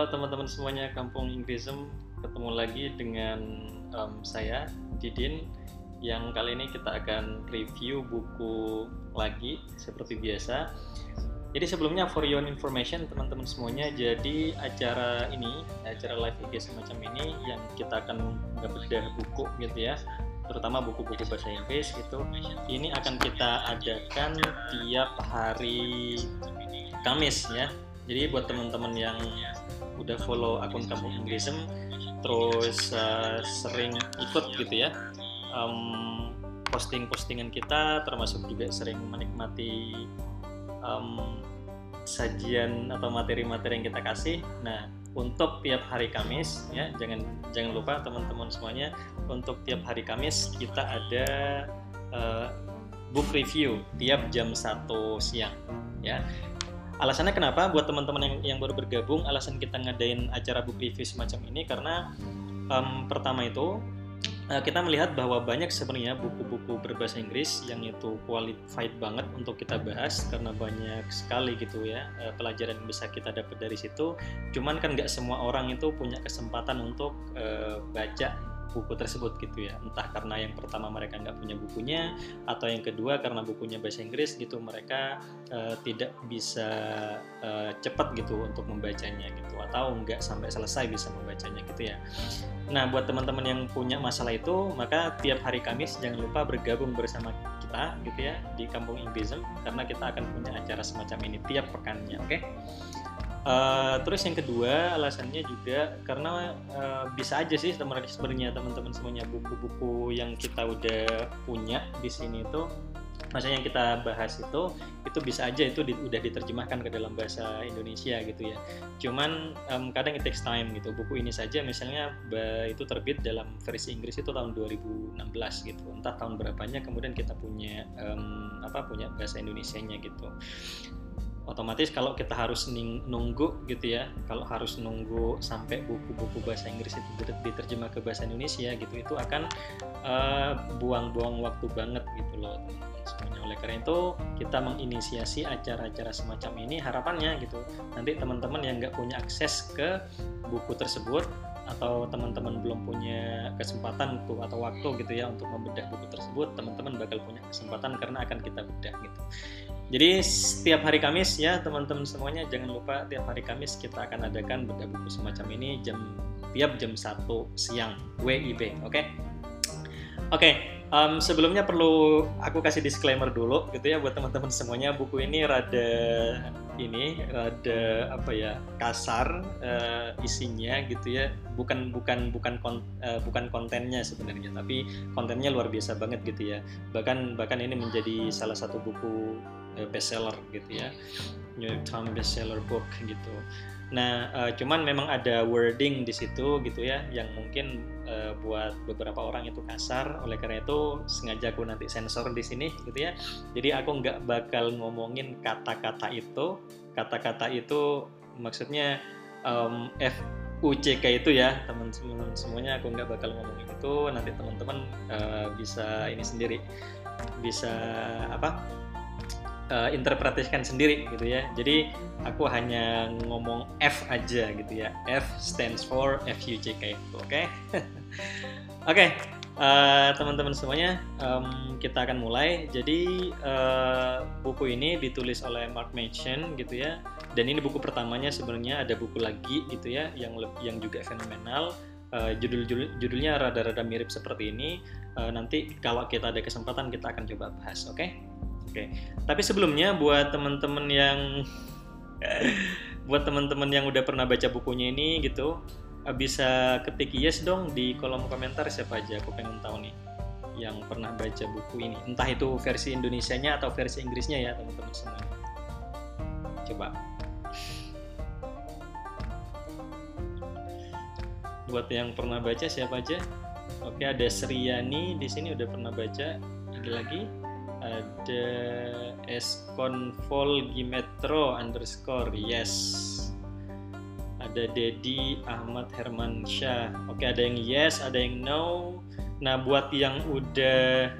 Halo teman-teman semuanya Kampung Inggrisem ketemu lagi dengan um, saya Didin yang kali ini kita akan review buku lagi seperti biasa. Jadi sebelumnya for your information teman-teman semuanya, jadi acara ini, acara live IG semacam ini yang kita akan bedah buku gitu ya, terutama buku-buku bahasa Inggris gitu. Ini akan kita adakan tiap hari Kamis ya. Jadi buat teman-teman yang udah follow akun Kampung Inggrisem terus uh, sering ikut gitu ya um, posting-postingan kita termasuk juga sering menikmati um, sajian atau materi-materi yang kita kasih. Nah, untuk tiap hari Kamis ya, jangan jangan lupa teman-teman semuanya untuk tiap hari Kamis kita ada uh, book review tiap jam 1 siang ya. Alasannya kenapa? Buat teman-teman yang, yang baru bergabung, alasan kita ngadain acara book review semacam ini karena um, pertama itu uh, kita melihat bahwa banyak sebenarnya buku-buku berbahasa Inggris yang itu qualified banget untuk kita bahas karena banyak sekali gitu ya uh, pelajaran yang bisa kita dapat dari situ. Cuman kan nggak semua orang itu punya kesempatan untuk uh, baca buku tersebut gitu ya entah karena yang pertama mereka nggak punya bukunya atau yang kedua karena bukunya bahasa Inggris gitu mereka uh, tidak bisa uh, cepat gitu untuk membacanya gitu atau nggak sampai selesai bisa membacanya gitu ya nah buat teman-teman yang punya masalah itu maka tiap hari Kamis jangan lupa bergabung bersama kita gitu ya di Kampung Inggrism karena kita akan punya acara semacam ini tiap pekannya oke okay? Uh, terus yang kedua alasannya juga karena uh, bisa aja sih sebenarnya teman-teman semuanya buku-buku yang kita udah punya di sini itu maksudnya yang kita bahas itu itu bisa aja itu di, udah diterjemahkan ke dalam bahasa Indonesia gitu ya. Cuman um, kadang it takes time gitu. Buku ini saja misalnya itu terbit dalam versi Inggris itu tahun 2016 gitu. Entah tahun berapanya kemudian kita punya um, apa punya bahasa Indonesia-nya gitu otomatis kalau kita harus nunggu gitu ya kalau harus nunggu sampai buku-buku bahasa Inggris itu diterjemah ke bahasa Indonesia gitu itu akan eh, buang-buang uh, waktu banget gitu loh. Semuanya oleh karena itu kita menginisiasi acara-acara semacam ini harapannya gitu. Nanti teman-teman yang nggak punya akses ke buku tersebut atau teman-teman belum punya kesempatan tuh atau waktu gitu ya untuk membedah buku tersebut teman-teman bakal punya kesempatan karena akan kita bedah gitu jadi setiap hari Kamis ya teman-teman semuanya jangan lupa tiap hari Kamis kita akan adakan bedah buku semacam ini jam tiap jam 1 siang WIB, oke? Oke, um, sebelumnya perlu aku kasih disclaimer dulu gitu ya buat teman-teman semuanya. Buku ini rada ini rada apa ya kasar uh, isinya gitu ya. Bukan bukan bukan kon, uh, bukan kontennya sebenarnya tapi kontennya luar biasa banget gitu ya. Bahkan bahkan ini menjadi salah satu buku bestseller gitu ya New York Times bestseller book gitu Nah, uh, cuman memang ada wording di situ gitu ya, yang mungkin uh, buat beberapa orang itu kasar. Oleh karena itu sengaja aku nanti sensor di sini gitu ya. Jadi aku nggak bakal ngomongin kata-kata itu. Kata-kata itu maksudnya um, F UCK itu ya teman-teman semuanya aku nggak bakal ngomongin itu nanti teman-teman uh, bisa ini sendiri bisa apa uh, interpretasikan sendiri gitu ya. Jadi aku hanya ngomong F aja gitu ya. F stands for FUJK. Oke. Oke. okay. Eh, teman-teman semuanya, um, kita akan mulai. Jadi uh, buku ini ditulis oleh Mark Manson gitu ya. Dan ini buku pertamanya sebenarnya ada buku lagi gitu ya, yang yang juga fenomenal. Uh, judul, judul judulnya rada-rada mirip seperti ini. Uh, nanti kalau kita ada kesempatan kita akan coba bahas, oke? Okay? Oke. Tapi sebelumnya buat teman-teman yang buat teman-teman yang udah pernah baca bukunya ini gitu, eh, bisa ketik yes dong di kolom komentar siapa aja aku pengen tahu nih yang pernah baca buku ini. Entah itu versi Indonesianya atau versi Inggrisnya ya, teman-teman semua. Coba. Buat yang pernah baca siapa aja? Oke, ada Sriani di sini udah pernah baca. Ada lagi? Ada esconvol gimetro underscore yes. Ada Dedi Ahmad Herman Syah oke ada yang yes ada yang no. Nah buat yang udah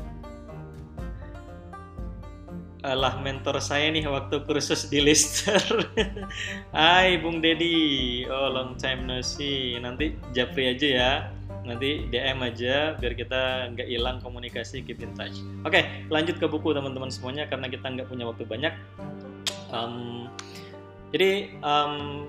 lah mentor saya nih waktu kursus di Lister. Hai Bung Dedi, oh long time no see. Nanti japri aja ya, nanti DM aja biar kita nggak hilang komunikasi keep in touch. Oke, lanjut ke buku teman-teman semuanya karena kita nggak punya waktu banyak. Um, jadi um,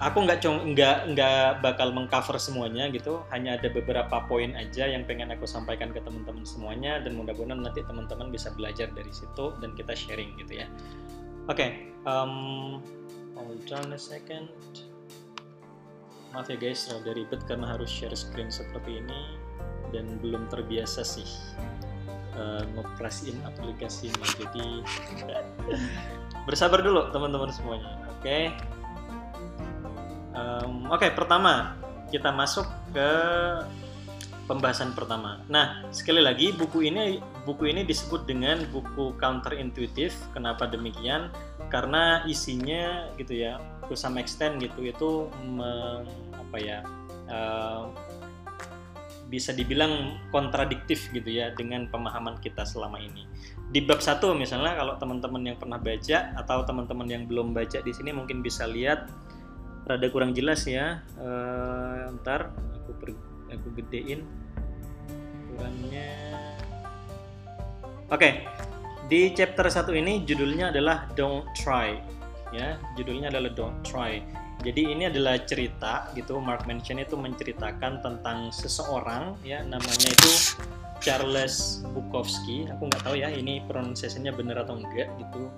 aku nggak nggak nggak bakal mengcover semuanya gitu hanya ada beberapa poin aja yang pengen aku sampaikan ke teman-teman semuanya dan mudah-mudahan nanti teman-teman bisa belajar dari situ dan kita sharing gitu ya oke okay, um, hold on a second maaf ya guys rada ribet karena harus share screen seperti ini dan belum terbiasa sih uh, ngoperasiin aplikasi ini jadi bersabar dulu teman-teman semuanya oke okay? Um, Oke, okay, pertama kita masuk ke pembahasan pertama. Nah, sekali lagi buku ini buku ini disebut dengan buku counterintuitive. Kenapa demikian? Karena isinya gitu ya, to some extent gitu itu me, apa ya? Uh, bisa dibilang kontradiktif gitu ya dengan pemahaman kita selama ini. Di bab satu misalnya kalau teman-teman yang pernah baca atau teman-teman yang belum baca di sini mungkin bisa lihat rada kurang jelas ya uh, ntar aku per, aku gedein ukurannya oke okay. di chapter satu ini judulnya adalah don't try ya judulnya adalah don't try jadi ini adalah cerita gitu Mark Manson itu menceritakan tentang seseorang ya namanya itu Charles Bukowski aku nggak tahu ya ini pronunciation-nya benar atau enggak gitu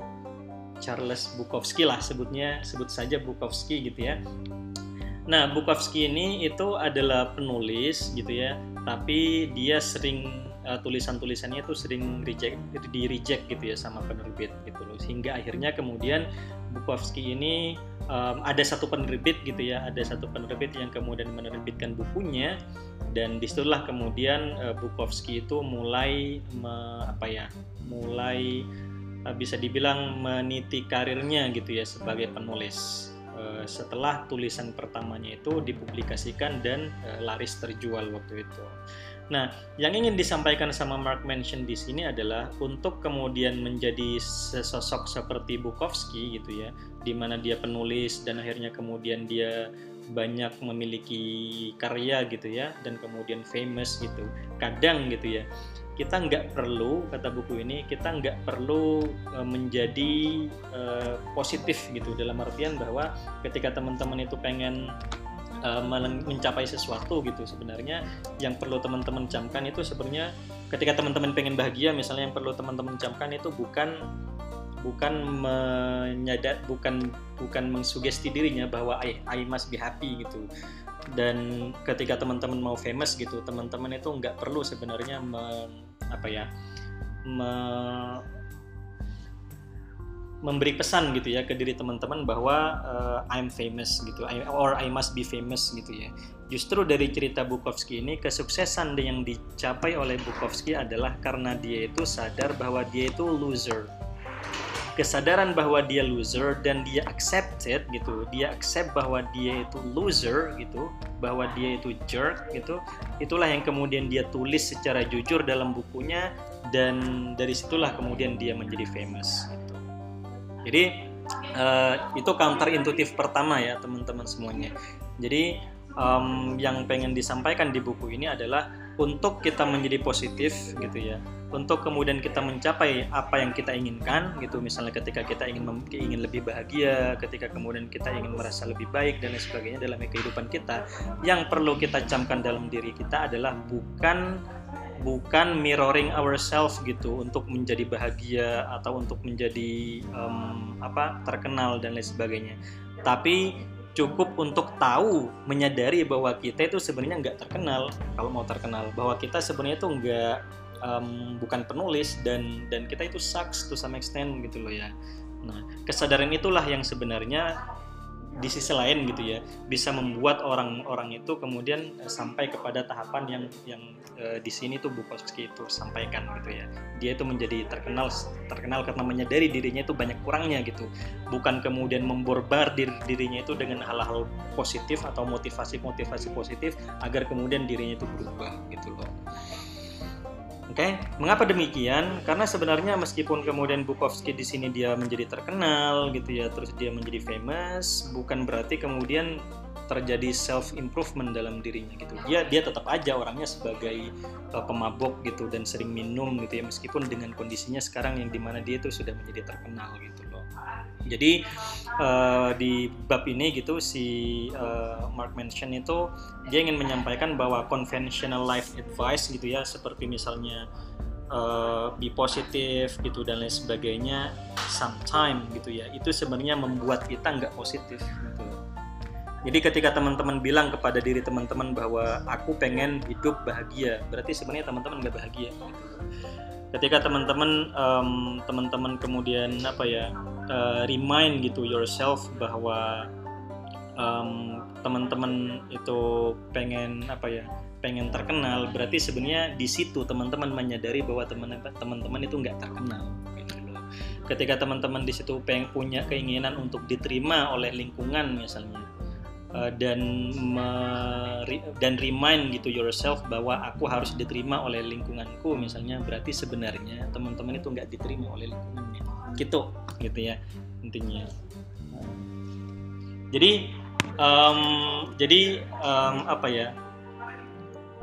Charles Bukowski lah sebutnya sebut saja Bukowski gitu ya. Nah, Bukowski ini itu adalah penulis gitu ya, tapi dia sering uh, tulisan-tulisannya itu sering reject di reject gitu ya sama penerbit gitu loh. Sehingga akhirnya kemudian Bukowski ini um, ada satu penerbit gitu ya, ada satu penerbit yang kemudian menerbitkan bukunya dan di situlah kemudian uh, Bukowski itu mulai me, apa ya, mulai Eh, bisa dibilang meniti karirnya gitu ya sebagai penulis eh, setelah tulisan pertamanya itu dipublikasikan dan eh, laris terjual waktu itu. Nah, yang ingin disampaikan sama Mark Manson di sini adalah untuk kemudian menjadi sesosok seperti Bukowski gitu ya, di mana dia penulis dan akhirnya kemudian dia banyak memiliki karya gitu ya dan kemudian famous gitu. Kadang gitu ya kita nggak perlu kata buku ini kita nggak perlu uh, menjadi uh, positif gitu dalam artian bahwa ketika teman-teman itu pengen uh, mencapai sesuatu gitu sebenarnya. Yang perlu teman-teman camkan itu sebenarnya ketika teman-teman pengen bahagia misalnya yang perlu teman-teman camkan itu bukan bukan menyadar bukan bukan mengsugesti dirinya bahwa I, I must be happy gitu. Dan ketika teman-teman mau famous gitu teman-teman itu nggak perlu sebenarnya me, apa ya me, memberi pesan gitu ya ke diri teman-teman bahwa uh, I'm famous gitu I, or I must be famous gitu ya justru dari cerita Bukowski ini kesuksesan yang dicapai oleh Bukowski adalah karena dia itu sadar bahwa dia itu loser kesadaran bahwa dia loser dan dia accepted gitu dia accept bahwa dia itu loser gitu bahwa dia itu jerk gitu itulah yang kemudian dia tulis secara jujur dalam bukunya dan dari situlah kemudian dia menjadi famous gitu. Jadi uh, itu counter intuitif pertama ya teman-teman semuanya. Jadi um, yang pengen disampaikan di buku ini adalah untuk kita menjadi positif gitu ya. Untuk kemudian kita mencapai apa yang kita inginkan gitu. Misalnya ketika kita ingin ingin lebih bahagia ketika kemudian kita ingin merasa lebih baik dan lain sebagainya dalam kehidupan kita yang perlu kita camkan dalam diri kita adalah bukan bukan mirroring ourselves gitu untuk menjadi bahagia atau untuk menjadi um, apa terkenal dan lain sebagainya. Tapi cukup untuk tahu menyadari bahwa kita itu sebenarnya nggak terkenal. Kalau mau terkenal bahwa kita sebenarnya itu nggak um, bukan penulis dan dan kita itu sucks to some extent gitu loh ya. Nah kesadaran itulah yang sebenarnya di sisi lain gitu ya bisa membuat orang-orang itu kemudian uh, sampai kepada tahapan yang yang uh, di sini tuh Bukowski itu sampaikan gitu ya. Dia itu menjadi terkenal terkenal karena menyadari dirinya itu banyak kurangnya gitu. Bukan kemudian memborbar diri, dirinya itu dengan hal-hal positif atau motivasi-motivasi positif agar kemudian dirinya itu berubah gitu loh Oke, okay? mengapa demikian? Karena sebenarnya meskipun kemudian Bukowski di sini dia menjadi terkenal gitu ya, terus dia menjadi famous, bukan berarti kemudian terjadi self improvement dalam dirinya gitu. Dia dia tetap aja orangnya sebagai uh, pemabok gitu dan sering minum gitu ya, meskipun dengan kondisinya sekarang yang di mana dia itu sudah menjadi terkenal gitu. Jadi uh, di bab ini gitu si uh, Mark Manson itu dia ingin menyampaikan bahwa conventional life advice gitu ya seperti misalnya uh, be positif gitu dan lain sebagainya sometime gitu ya itu sebenarnya membuat kita nggak positif gitu. Jadi ketika teman-teman bilang kepada diri teman-teman bahwa aku pengen hidup bahagia, berarti sebenarnya teman-teman nggak bahagia. Gitu ketika teman-teman um, teman-teman kemudian apa ya uh, remind gitu yourself bahwa um, teman-teman itu pengen apa ya pengen terkenal berarti sebenarnya di situ teman-teman menyadari bahwa teman-teman itu nggak terkenal gitu ketika teman-teman di situ pengen punya keinginan untuk diterima oleh lingkungan misalnya uh, dan dan remind gitu yourself bahwa aku harus diterima oleh lingkunganku. Misalnya berarti sebenarnya teman-teman itu nggak diterima oleh lingkungannya. Gitu gitu ya intinya. Jadi um, jadi um, apa ya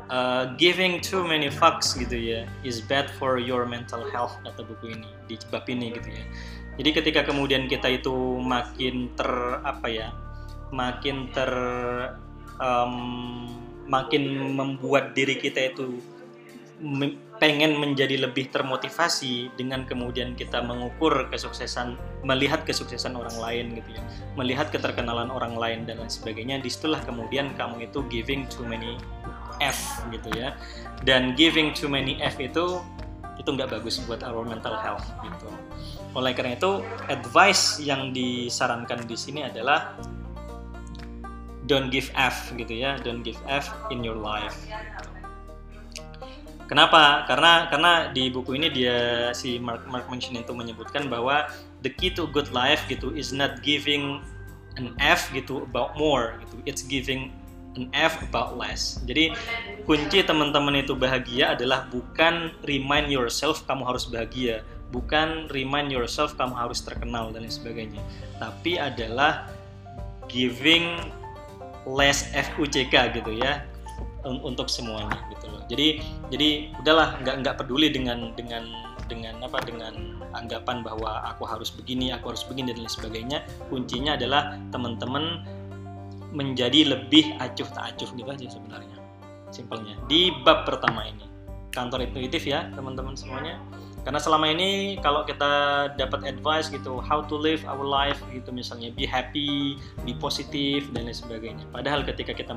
uh, giving too many fucks gitu ya is bad for your mental health kata buku ini di bab ini gitu ya. Jadi ketika kemudian kita itu makin ter apa ya makin ter um, makin membuat diri kita itu pengen menjadi lebih termotivasi dengan kemudian kita mengukur kesuksesan melihat kesuksesan orang lain gitu ya. Melihat keterkenalan orang lain dan lain sebagainya di situlah kemudian kamu itu giving too many F gitu ya. Dan giving too many F itu itu nggak bagus buat our mental health gitu. Oleh karena itu advice yang disarankan di sini adalah don't give F gitu ya don't give F in your life Kenapa? Karena karena di buku ini dia si Mark Mark Manson itu menyebutkan bahwa the key to good life gitu is not giving an F gitu about more gitu. It's giving an F about less. Jadi kunci teman-teman itu bahagia adalah bukan remind yourself kamu harus bahagia, bukan remind yourself kamu harus terkenal dan lain sebagainya, tapi adalah giving less FUCK gitu ya untuk semuanya gitu loh. Jadi jadi udahlah nggak nggak peduli dengan dengan dengan apa dengan anggapan bahwa aku harus begini, aku harus begini dan lain sebagainya. Kuncinya adalah teman-teman menjadi lebih acuh tak acuh gitu aja sebenarnya. Simpelnya. Di bab pertama ini. Kantor intuitif ya, teman-teman semuanya karena selama ini kalau kita dapat advice gitu how to live our life gitu misalnya be happy be positif dan lain sebagainya. Padahal ketika kita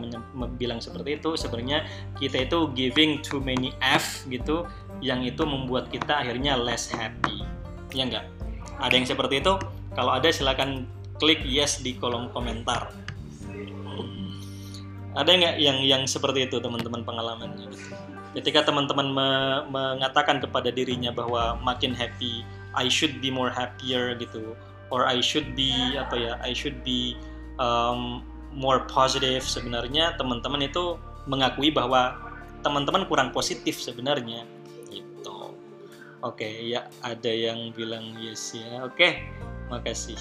bilang seperti itu sebenarnya kita itu giving too many F gitu yang itu membuat kita akhirnya less happy. Ya enggak ada yang seperti itu? Kalau ada silahkan klik yes di kolom komentar. Ada nggak yang yang seperti itu teman-teman pengalamannya? gitu ketika teman-teman me mengatakan kepada dirinya bahwa makin happy I should be more happier gitu. Or I should be apa ya I should be um, more positive sebenarnya teman-teman itu mengakui bahwa teman-teman kurang positif sebenarnya. Gitu. Oke okay, ya ada yang bilang yes ya. Oke okay, makasih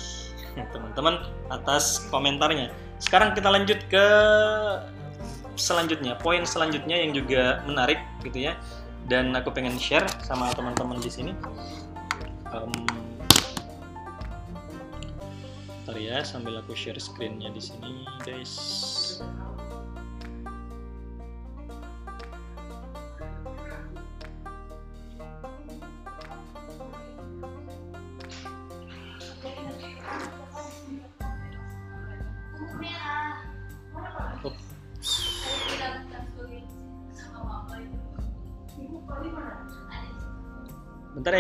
teman-teman atas komentarnya. Sekarang kita lanjut ke selanjutnya, poin selanjutnya yang juga menarik gitu ya, dan aku pengen share sama teman-teman di sini. Um, ya, sambil aku share screennya di sini, guys.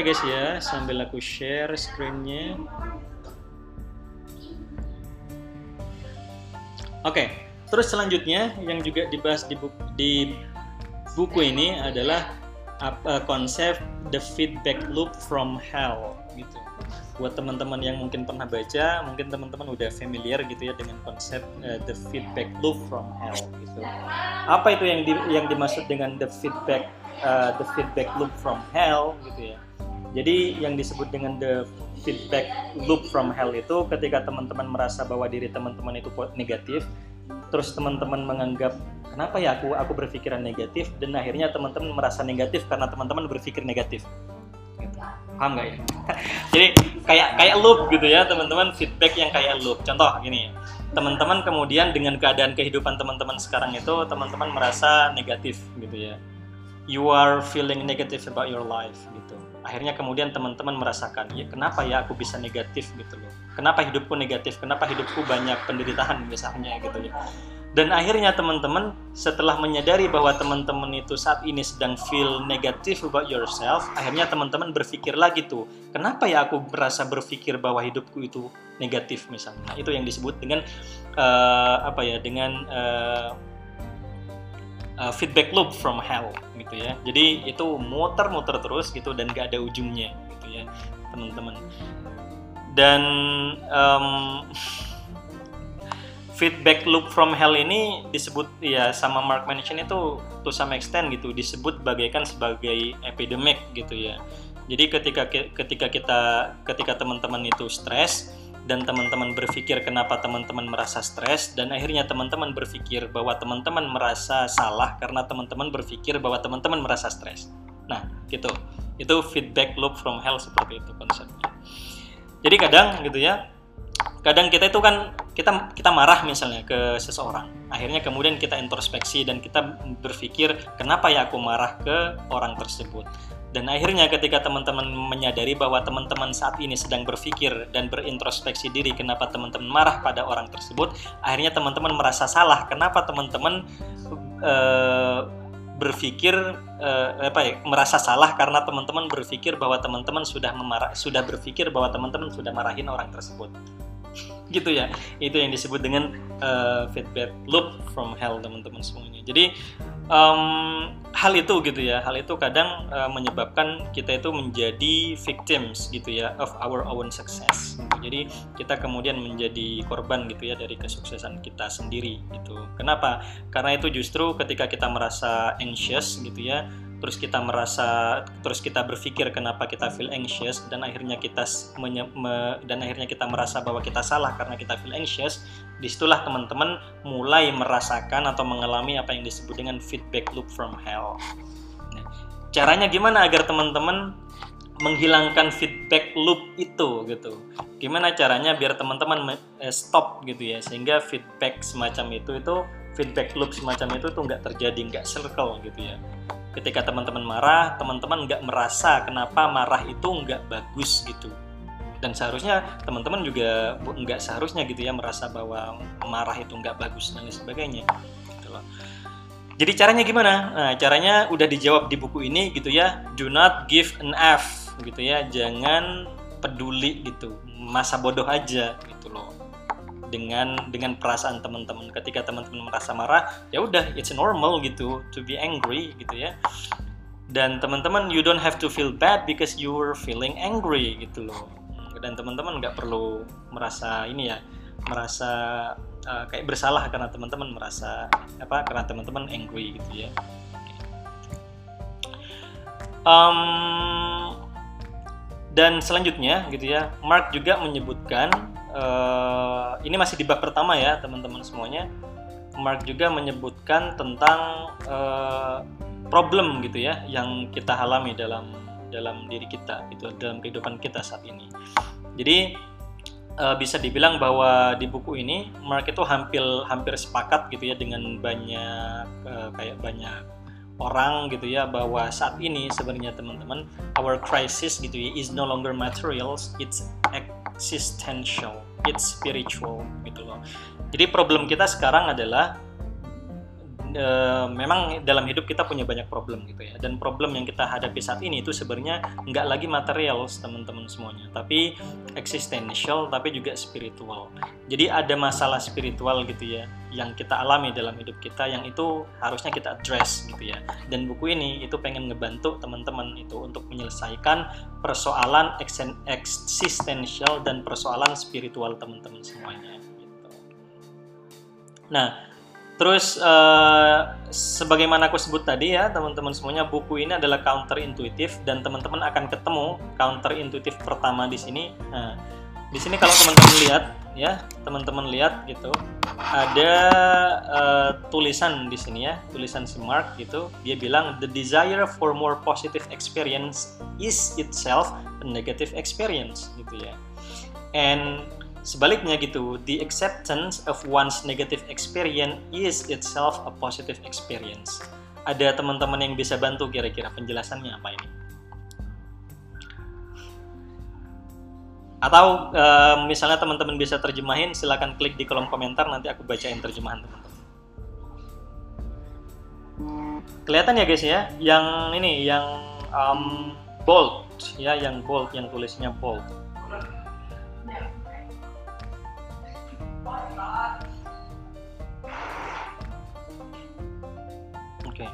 Ya guys ya, sambil aku share screennya. Oke, terus selanjutnya yang juga dibahas di buku, di buku ini adalah apa, konsep the feedback loop from hell gitu. buat teman-teman yang mungkin pernah baca, mungkin teman-teman udah familiar gitu ya dengan konsep uh, the feedback loop from hell gitu. Apa itu yang di, yang dimaksud dengan the feedback uh, the feedback loop from hell gitu ya? Jadi yang disebut dengan the feedback loop from hell itu ketika teman-teman merasa bahwa diri teman-teman itu negatif, terus teman-teman menganggap kenapa ya aku aku berpikiran negatif dan akhirnya teman-teman merasa negatif karena teman-teman berpikir negatif. Gitu. Paham nggak ya? Jadi kayak kayak loop gitu ya teman-teman feedback yang kayak loop. Contoh gini, teman-teman kemudian dengan keadaan kehidupan teman-teman sekarang itu teman-teman merasa negatif gitu ya. You are feeling negative about your life gitu akhirnya kemudian teman-teman merasakan ya kenapa ya aku bisa negatif? Gitu loh. Kenapa hidupku negatif? Kenapa hidupku banyak penderitaan? misalnya gitu ya. Dan akhirnya teman-teman setelah menyadari bahwa teman-teman itu saat ini sedang feel negatif about yourself akhirnya teman-teman berpikir lagi tuh kenapa ya aku merasa berpikir bahwa hidupku itu negatif? misalnya. Nah, itu yang disebut dengan uh, apa ya dengan uh, uh, feedback loop from hell gitu ya. Jadi itu muter-muter terus gitu dan gak ada ujungnya gitu ya teman-teman. Dan um, feedback loop from hell ini disebut ya sama Mark Manson itu to some extent gitu disebut bagaikan sebagai epidemic gitu ya. Jadi ketika ketika kita ketika teman-teman itu stres dan teman-teman berpikir kenapa teman-teman merasa stres dan akhirnya teman-teman berpikir bahwa teman-teman merasa salah karena teman-teman berpikir bahwa teman-teman merasa stres. Nah, gitu. Itu feedback loop from hell seperti itu konsepnya. Jadi kadang gitu ya, kadang kita itu kan kita kita marah misalnya ke seseorang. Akhirnya kemudian kita introspeksi dan kita berpikir kenapa ya aku marah ke orang tersebut. Dan akhirnya ketika teman-teman menyadari bahwa teman-teman saat ini sedang berpikir dan berintrospeksi diri kenapa teman-teman marah pada orang tersebut, akhirnya teman-teman merasa salah. Kenapa teman-teman uh, berpikir uh, apa ya merasa salah karena teman-teman berpikir bahwa teman-teman sudah memarah sudah berpikir bahwa teman-teman sudah marahin orang tersebut gitu ya. Itu yang disebut dengan uh, feedback loop from hell teman-teman semuanya. Jadi um, hal itu gitu ya hal itu kadang uh, menyebabkan kita itu menjadi victims gitu ya of our own success. Gitu. jadi kita kemudian menjadi korban gitu ya dari kesuksesan kita sendiri gitu. Kenapa? Karena itu justru ketika kita merasa anxious gitu ya terus kita merasa terus kita berpikir kenapa kita feel anxious dan akhirnya kita menye, me, dan akhirnya kita merasa bahwa kita salah karena kita feel anxious di situlah teman-teman mulai merasakan atau mengalami apa yang disebut dengan feedback loop from hell. Nah, caranya gimana agar teman-teman menghilangkan feedback loop itu gitu? Gimana caranya biar teman-teman eh, stop gitu ya sehingga feedback semacam itu itu feedback loop semacam itu tuh nggak terjadi nggak circle gitu ya ketika teman-teman marah teman-teman nggak merasa kenapa marah itu nggak bagus gitu. Dan seharusnya teman-teman juga nggak seharusnya gitu ya merasa bahwa marah itu nggak bagus dan lain sebagainya gitu loh. jadi caranya gimana? Nah caranya udah dijawab di buku ini gitu ya do not give an F gitu ya jangan peduli gitu masa bodoh aja gitu dengan dengan perasaan teman-teman. Ketika teman-teman merasa marah ya udah it's normal gitu to be angry gitu ya. Dan teman-teman you don't have to feel bad because you were feeling angry gitu loh. Dan teman-teman nggak perlu merasa ini ya merasa uh, kayak bersalah karena teman-teman merasa apa karena teman-teman angry gitu ya. Um, dan selanjutnya gitu ya Mark juga menyebutkan uh, ini masih di bab pertama ya teman-teman semuanya. Mark juga menyebutkan tentang uh, problem gitu ya yang kita alami dalam dalam diri kita itu dalam kehidupan kita saat ini. Jadi uh, bisa dibilang bahwa di buku ini Mark itu hampir hampir sepakat gitu ya dengan banyak uh, kayak banyak orang gitu ya bahwa saat ini sebenarnya teman-teman our crisis gitu ya is no longer materials it's existential it's spiritual gitu loh. Jadi problem kita sekarang adalah uh, memang dalam hidup kita punya banyak problem gitu ya. Dan problem yang kita hadapi saat ini itu sebenarnya nggak lagi material teman-teman semuanya tapi existential tapi juga spiritual. Jadi ada masalah spiritual gitu ya yang kita alami dalam hidup kita yang itu harusnya kita address gitu ya. Dan buku ini itu pengen ngebantu teman-teman itu untuk menyelesaikan persoalan eksistensial dan persoalan spiritual teman-teman semuanya gitu. Nah, Terus uh, sebagaimana aku sebut tadi ya teman-teman semuanya buku ini adalah counter intuitif dan teman-teman akan ketemu counter intuitif pertama di sini. Nah, di sini kalau teman-teman lihat ya teman-teman lihat gitu ada uh, tulisan di sini ya tulisan si Mark gitu dia bilang the desire for more positive experience is itself a negative experience gitu ya and Sebaliknya gitu, the acceptance of one's negative experience is itself a positive experience. Ada teman-teman yang bisa bantu kira-kira penjelasannya apa ini? Atau uh, misalnya teman-teman bisa terjemahin, silahkan klik di kolom komentar nanti aku bacain terjemahan teman-teman. Kelihatan ya guys ya, yang ini yang um, bold ya, yang bold, yang tulisnya bold. Oke.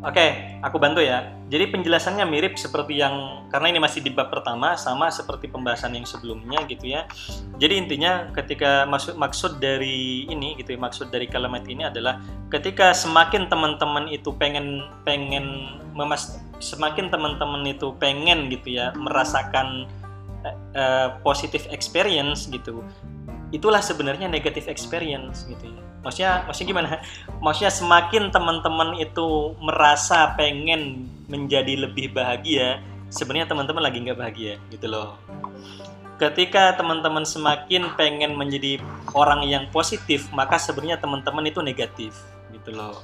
Oke, aku bantu ya. Jadi penjelasannya mirip seperti yang karena ini masih di bab pertama sama seperti pembahasan yang sebelumnya gitu ya. Jadi intinya ketika maksud maksud dari ini gitu ya, maksud dari kalimat ini adalah ketika semakin teman-teman itu pengen pengen memas semakin teman-teman itu pengen gitu ya merasakan uh, positive experience gitu. Itulah sebenarnya negative experience gitu ya. Maksudnya maksudnya gimana? Maksudnya semakin teman-teman itu merasa pengen menjadi lebih bahagia sebenarnya teman-teman lagi nggak bahagia gitu loh. Ketika teman-teman semakin pengen menjadi orang yang positif maka sebenarnya teman-teman itu negatif gitu loh.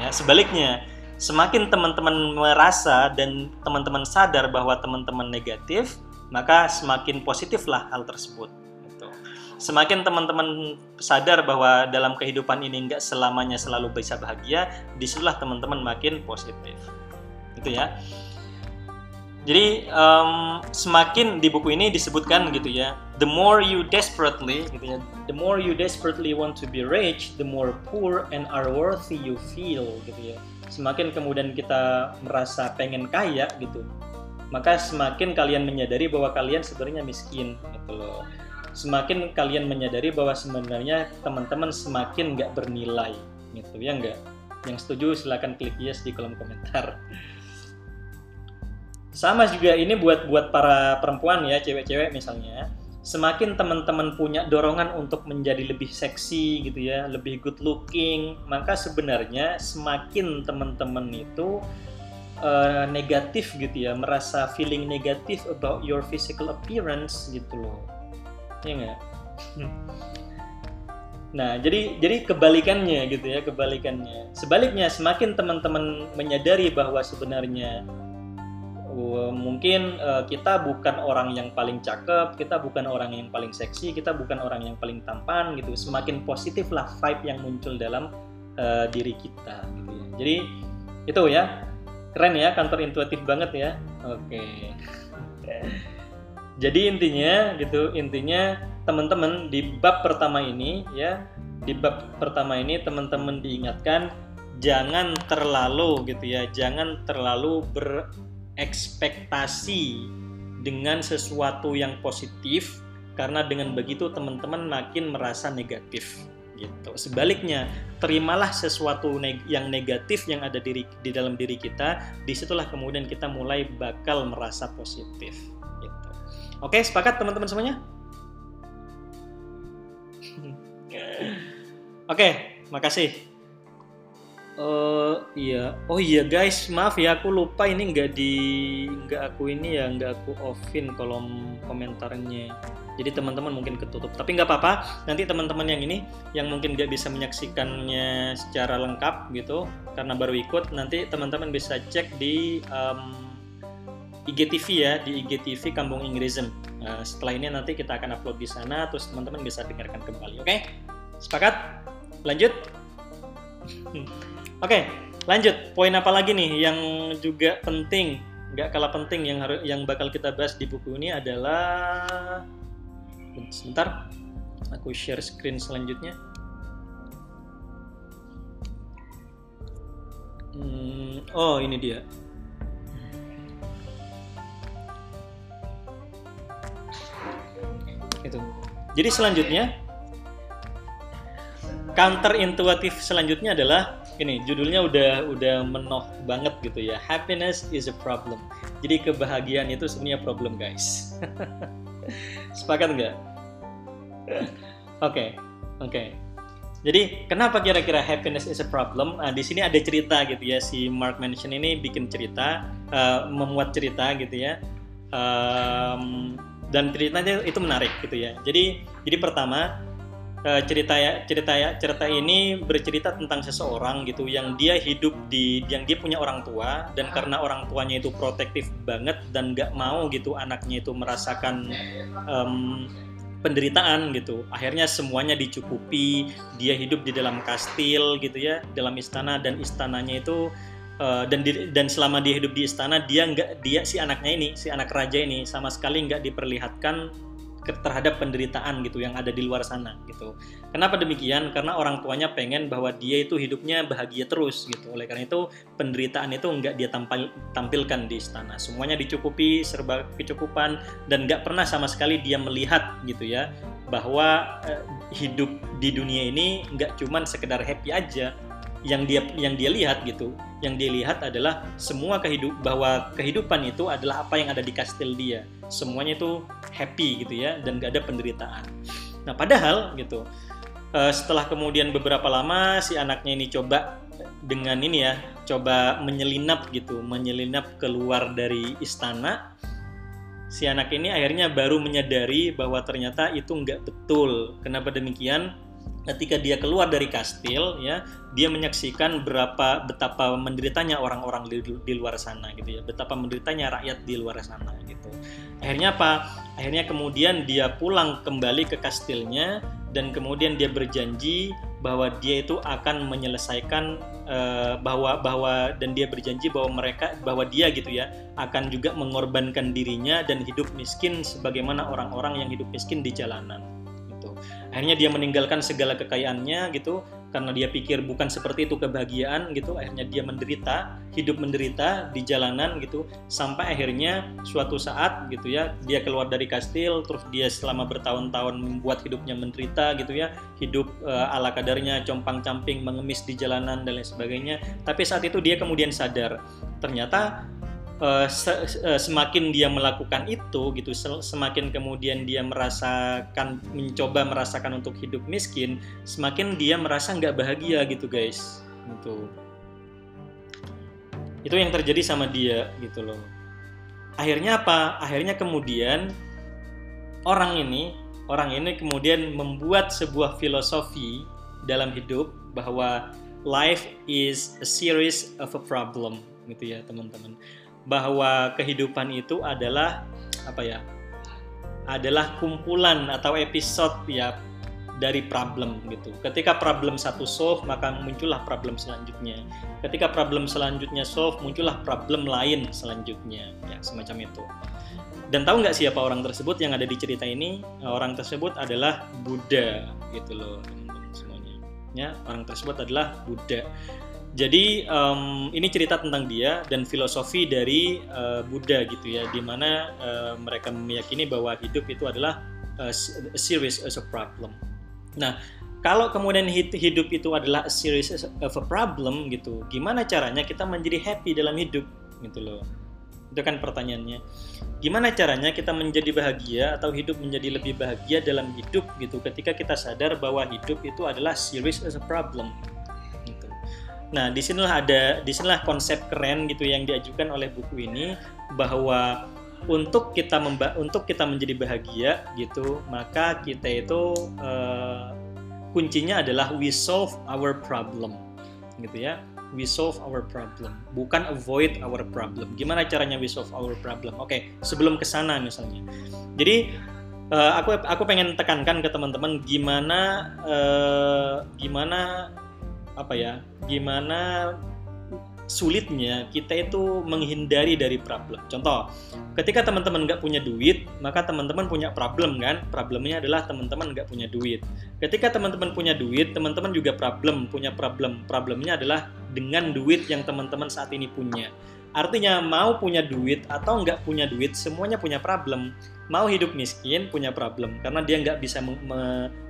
Ya sebaliknya semakin teman-teman merasa dan teman-teman sadar bahwa teman-teman negatif maka semakin positiflah hal tersebut. Gitu. Semakin teman-teman sadar bahwa dalam kehidupan ini nggak selamanya selalu bisa bahagia, di situlah teman-teman makin positif. Gitu ya. Jadi um, semakin di buku ini disebutkan gitu ya, the more you desperately gitu ya, the more you desperately want to be rich, the more poor and unworthy you feel gitu ya. Semakin kemudian kita merasa pengen kaya gitu, maka semakin kalian menyadari bahwa kalian sebenarnya miskin gitu loh. Semakin kalian menyadari bahwa sebenarnya teman-teman semakin nggak bernilai gitu ya nggak? Yang setuju silahkan klik yes di kolom komentar. Sama juga ini buat buat para perempuan ya cewek-cewek misalnya. Semakin teman-teman punya dorongan untuk menjadi lebih seksi gitu ya lebih good looking maka sebenarnya semakin teman-teman itu uh, negatif gitu ya merasa feeling negatif about your physical appearance gitu loh. Ya nggak? Nah jadi jadi kebalikannya gitu ya kebalikannya. Sebaliknya semakin teman-teman menyadari bahwa sebenarnya mungkin uh, kita bukan orang yang paling cakep, kita bukan orang yang paling seksi, kita bukan orang yang paling tampan gitu. Semakin positif lah vibe yang muncul dalam uh, diri kita gitu ya. Jadi itu ya keren ya kantor intuitif banget ya. Oke. Jadi intinya gitu intinya teman-teman di bab pertama ini ya di bab pertama ini teman-teman diingatkan jangan terlalu gitu ya jangan terlalu berekspektasi dengan sesuatu yang positif karena dengan begitu teman-teman makin merasa negatif gitu. Sebaliknya, terimalah sesuatu neg yang negatif yang ada di, di dalam diri kita, di situlah kemudian kita mulai bakal merasa positif. Gitu. Oke, sepakat teman-teman semuanya? Oke, makasih. Uh, iya, oh iya guys, maaf ya aku lupa ini nggak di nggak aku ini ya nggak aku offin kolom komentarnya jadi teman-teman mungkin ketutup tapi nggak apa-apa nanti teman-teman yang ini yang mungkin nggak bisa menyaksikannya secara lengkap gitu karena baru ikut nanti teman-teman bisa cek di um, IGTV ya di IGTV Kampung Inggrism nah, setelah ini nanti kita akan upload di sana terus teman-teman bisa dengarkan kembali oke okay? Sepakat? Lanjut? Oke, lanjut. Poin apa lagi nih yang juga penting, nggak kalah penting yang harus yang bakal kita bahas di buku ini adalah sebentar, aku share screen selanjutnya. Hmm, oh ini dia. Itu. Jadi selanjutnya counter intuitif selanjutnya adalah ini judulnya udah udah menoh banget gitu ya. Happiness is a problem. Jadi kebahagiaan itu sebenarnya problem guys. Sepakat nggak? Oke oke. Jadi kenapa kira-kira happiness is a problem? Nah, di sini ada cerita gitu ya. Si Mark Manson ini bikin cerita uh, memuat cerita gitu ya. Um, dan ceritanya itu menarik gitu ya. Jadi jadi pertama uh, cerita ya cerita ya cerita ini bercerita tentang seseorang gitu yang dia hidup di yang dia punya orang tua dan karena orang tuanya itu protektif banget dan nggak mau gitu anaknya itu merasakan um, penderitaan gitu. Akhirnya semuanya dicukupi dia hidup di dalam kastil gitu ya dalam istana dan istananya itu Uh, dan di, dan selama dia hidup di istana dia nggak dia si anaknya ini si anak raja ini sama sekali nggak diperlihatkan terhadap penderitaan gitu yang ada di luar sana gitu. Kenapa demikian? Karena orang tuanya pengen bahwa dia itu hidupnya bahagia terus gitu. Oleh karena itu penderitaan itu nggak dia tampil, tampilkan di istana. Semuanya dicukupi, serba kecukupan dan nggak pernah sama sekali dia melihat gitu ya bahwa eh, hidup di dunia ini nggak cuman sekedar happy aja, yang dia yang dia lihat gitu yang dia lihat adalah semua kehidup bahwa kehidupan itu adalah apa yang ada di kastil dia. Semuanya itu happy gitu ya dan gak ada penderitaan. Nah padahal gitu uh, setelah kemudian beberapa lama si anaknya ini coba dengan ini ya coba menyelinap gitu menyelinap keluar dari istana si anak ini akhirnya baru menyadari bahwa ternyata itu nggak betul. Kenapa demikian ketika dia keluar dari kastil ya dia menyaksikan berapa betapa menderitanya orang-orang di, di luar sana gitu ya. Betapa menderitanya rakyat di luar sana gitu. Akhirnya apa? Akhirnya kemudian dia pulang kembali ke kastilnya dan kemudian dia berjanji bahwa dia itu akan menyelesaikan uh, bahwa bahwa dan dia berjanji bahwa mereka bahwa dia gitu ya akan juga mengorbankan dirinya dan hidup miskin sebagaimana orang-orang yang hidup miskin di jalanan akhirnya dia meninggalkan segala kekayaannya gitu karena dia pikir bukan seperti itu kebahagiaan gitu. Akhirnya dia menderita hidup menderita di jalanan gitu. Sampai akhirnya suatu saat gitu ya dia keluar dari kastil terus dia selama bertahun-tahun membuat hidupnya menderita gitu ya. Hidup uh, ala kadarnya compang-camping mengemis di jalanan dan lain sebagainya. Tapi saat itu dia kemudian sadar ternyata uh, se uh, semakin dia melakukan itu gitu semakin kemudian dia merasakan mencoba merasakan untuk hidup miskin semakin dia merasa nggak bahagia gitu guys. Gitu. Itu yang terjadi sama dia gitu loh. Akhirnya apa? Akhirnya kemudian orang ini orang ini kemudian membuat sebuah filosofi dalam hidup bahwa life is a series of a problem gitu ya teman-teman bahwa kehidupan itu adalah apa ya? adalah kumpulan atau episode ya dari problem gitu. Ketika problem satu solve, maka muncullah problem selanjutnya. Ketika problem selanjutnya solve, muncullah problem lain selanjutnya, ya semacam itu. Dan tahu nggak siapa orang tersebut yang ada di cerita ini? Orang tersebut adalah Buddha, gitu loh, semuanya. Ya, orang tersebut adalah Buddha. Jadi um, ini cerita tentang dia dan filosofi dari uh, Buddha gitu ya, di mana uh, mereka meyakini bahwa hidup itu adalah uh, a series as a problem. Nah, kalau kemudian hidup itu adalah a series of a problem gitu, gimana caranya kita menjadi happy dalam hidup gitu loh? Itu kan pertanyaannya. Gimana caranya kita menjadi bahagia atau hidup menjadi lebih bahagia dalam hidup gitu ketika kita sadar bahwa hidup itu adalah series as a problem Nah, di sinilah ada, di sinilah konsep keren gitu yang diajukan oleh buku ini bahwa untuk kita memba untuk kita menjadi bahagia gitu, maka kita itu uh, kuncinya adalah we solve our problem, gitu ya. We solve our problem, bukan avoid our problem. Gimana caranya we solve our problem? Oke, okay, sebelum ke sana misalnya. Jadi uh, aku aku pengen tekankan ke teman-teman gimana uh, gimana apa ya gimana sulitnya kita itu menghindari dari problem. Contoh, ketika teman-teman nggak punya duit, maka teman-teman punya problem kan? Problemnya adalah teman-teman nggak punya duit. Ketika teman-teman punya duit, teman-teman juga problem, punya problem. Problemnya adalah dengan duit yang teman-teman saat ini punya. Artinya mau punya duit atau nggak punya duit, semuanya punya problem. Mau hidup miskin punya problem karena dia nggak bisa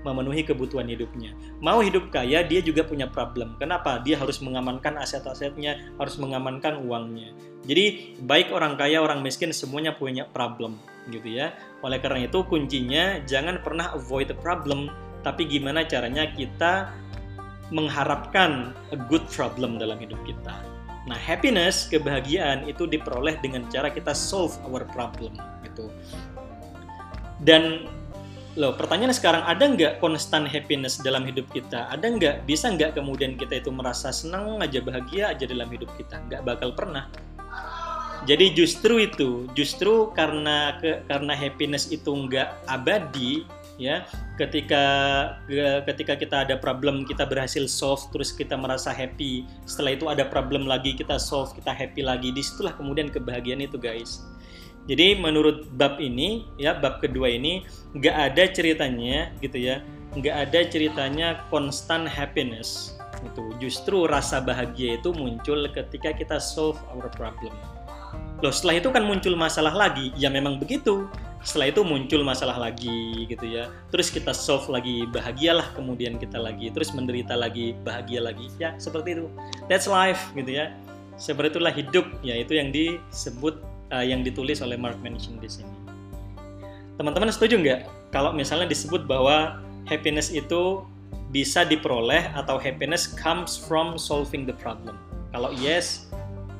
memenuhi kebutuhan hidupnya. Mau hidup kaya dia juga punya problem. Kenapa? Dia harus mengamankan aset-asetnya, harus mengamankan uangnya. Jadi baik orang kaya, orang miskin semuanya punya problem, gitu ya. Oleh karena itu kuncinya jangan pernah avoid the problem, tapi gimana caranya kita mengharapkan a good problem dalam hidup kita. Nah, happiness, kebahagiaan itu diperoleh dengan cara kita solve our problem gitu. Dan loh, pertanyaannya sekarang ada nggak konstan happiness dalam hidup kita? Ada nggak bisa nggak kemudian kita itu merasa senang aja bahagia aja dalam hidup kita? Nggak bakal pernah. Jadi justru itu, justru karena ke, karena happiness itu nggak abadi, ya. Ketika ketika kita ada problem kita berhasil solve terus kita merasa happy setelah itu ada problem lagi kita solve kita happy lagi di situlah kemudian kebahagiaan itu guys. Jadi menurut bab ini ya bab kedua ini nggak ada ceritanya gitu ya nggak ada ceritanya constant happiness itu justru rasa bahagia itu muncul ketika kita solve our problem. Loh setelah itu kan muncul masalah lagi. Ya memang begitu setelah itu muncul masalah lagi gitu ya. Terus kita solve lagi bahagialah kemudian kita lagi. Terus menderita lagi bahagia lagi. Ya seperti itu. That's life gitu ya. Seperti itulah hidup ya itu yang disebut uh, yang ditulis oleh Mark Manson di sini. Teman-teman setuju nggak? Kalau misalnya disebut bahwa happiness itu bisa diperoleh atau happiness comes from solving the problem. Kalau yes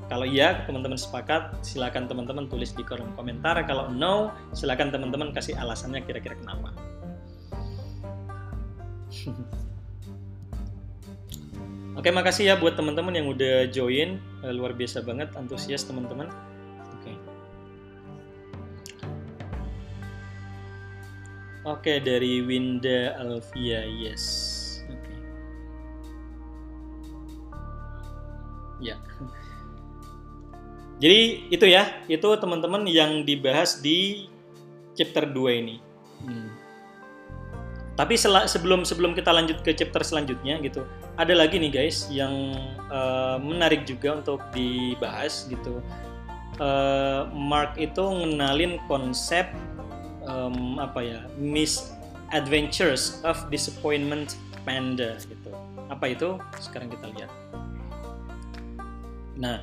kalau iya, teman-teman sepakat, silakan teman-teman tulis di kolom komentar. Kalau no, silakan teman-teman kasih alasannya kira-kira kenapa. Oke, makasih ya buat teman-teman yang udah join. Eh, luar biasa banget, antusias teman-teman. Oke. Oke, dari Winda Alvia, yes. Oke. Ya. Jadi itu ya, itu teman-teman yang dibahas di chapter 2 ini. Hmm. Tapi sebelum sebelum kita lanjut ke chapter selanjutnya gitu, ada lagi nih guys yang uh, menarik juga untuk dibahas gitu. Uh, Mark itu ngenalin konsep um, apa ya, misadventures of disappointment panda gitu. Apa itu? Sekarang kita lihat. Nah,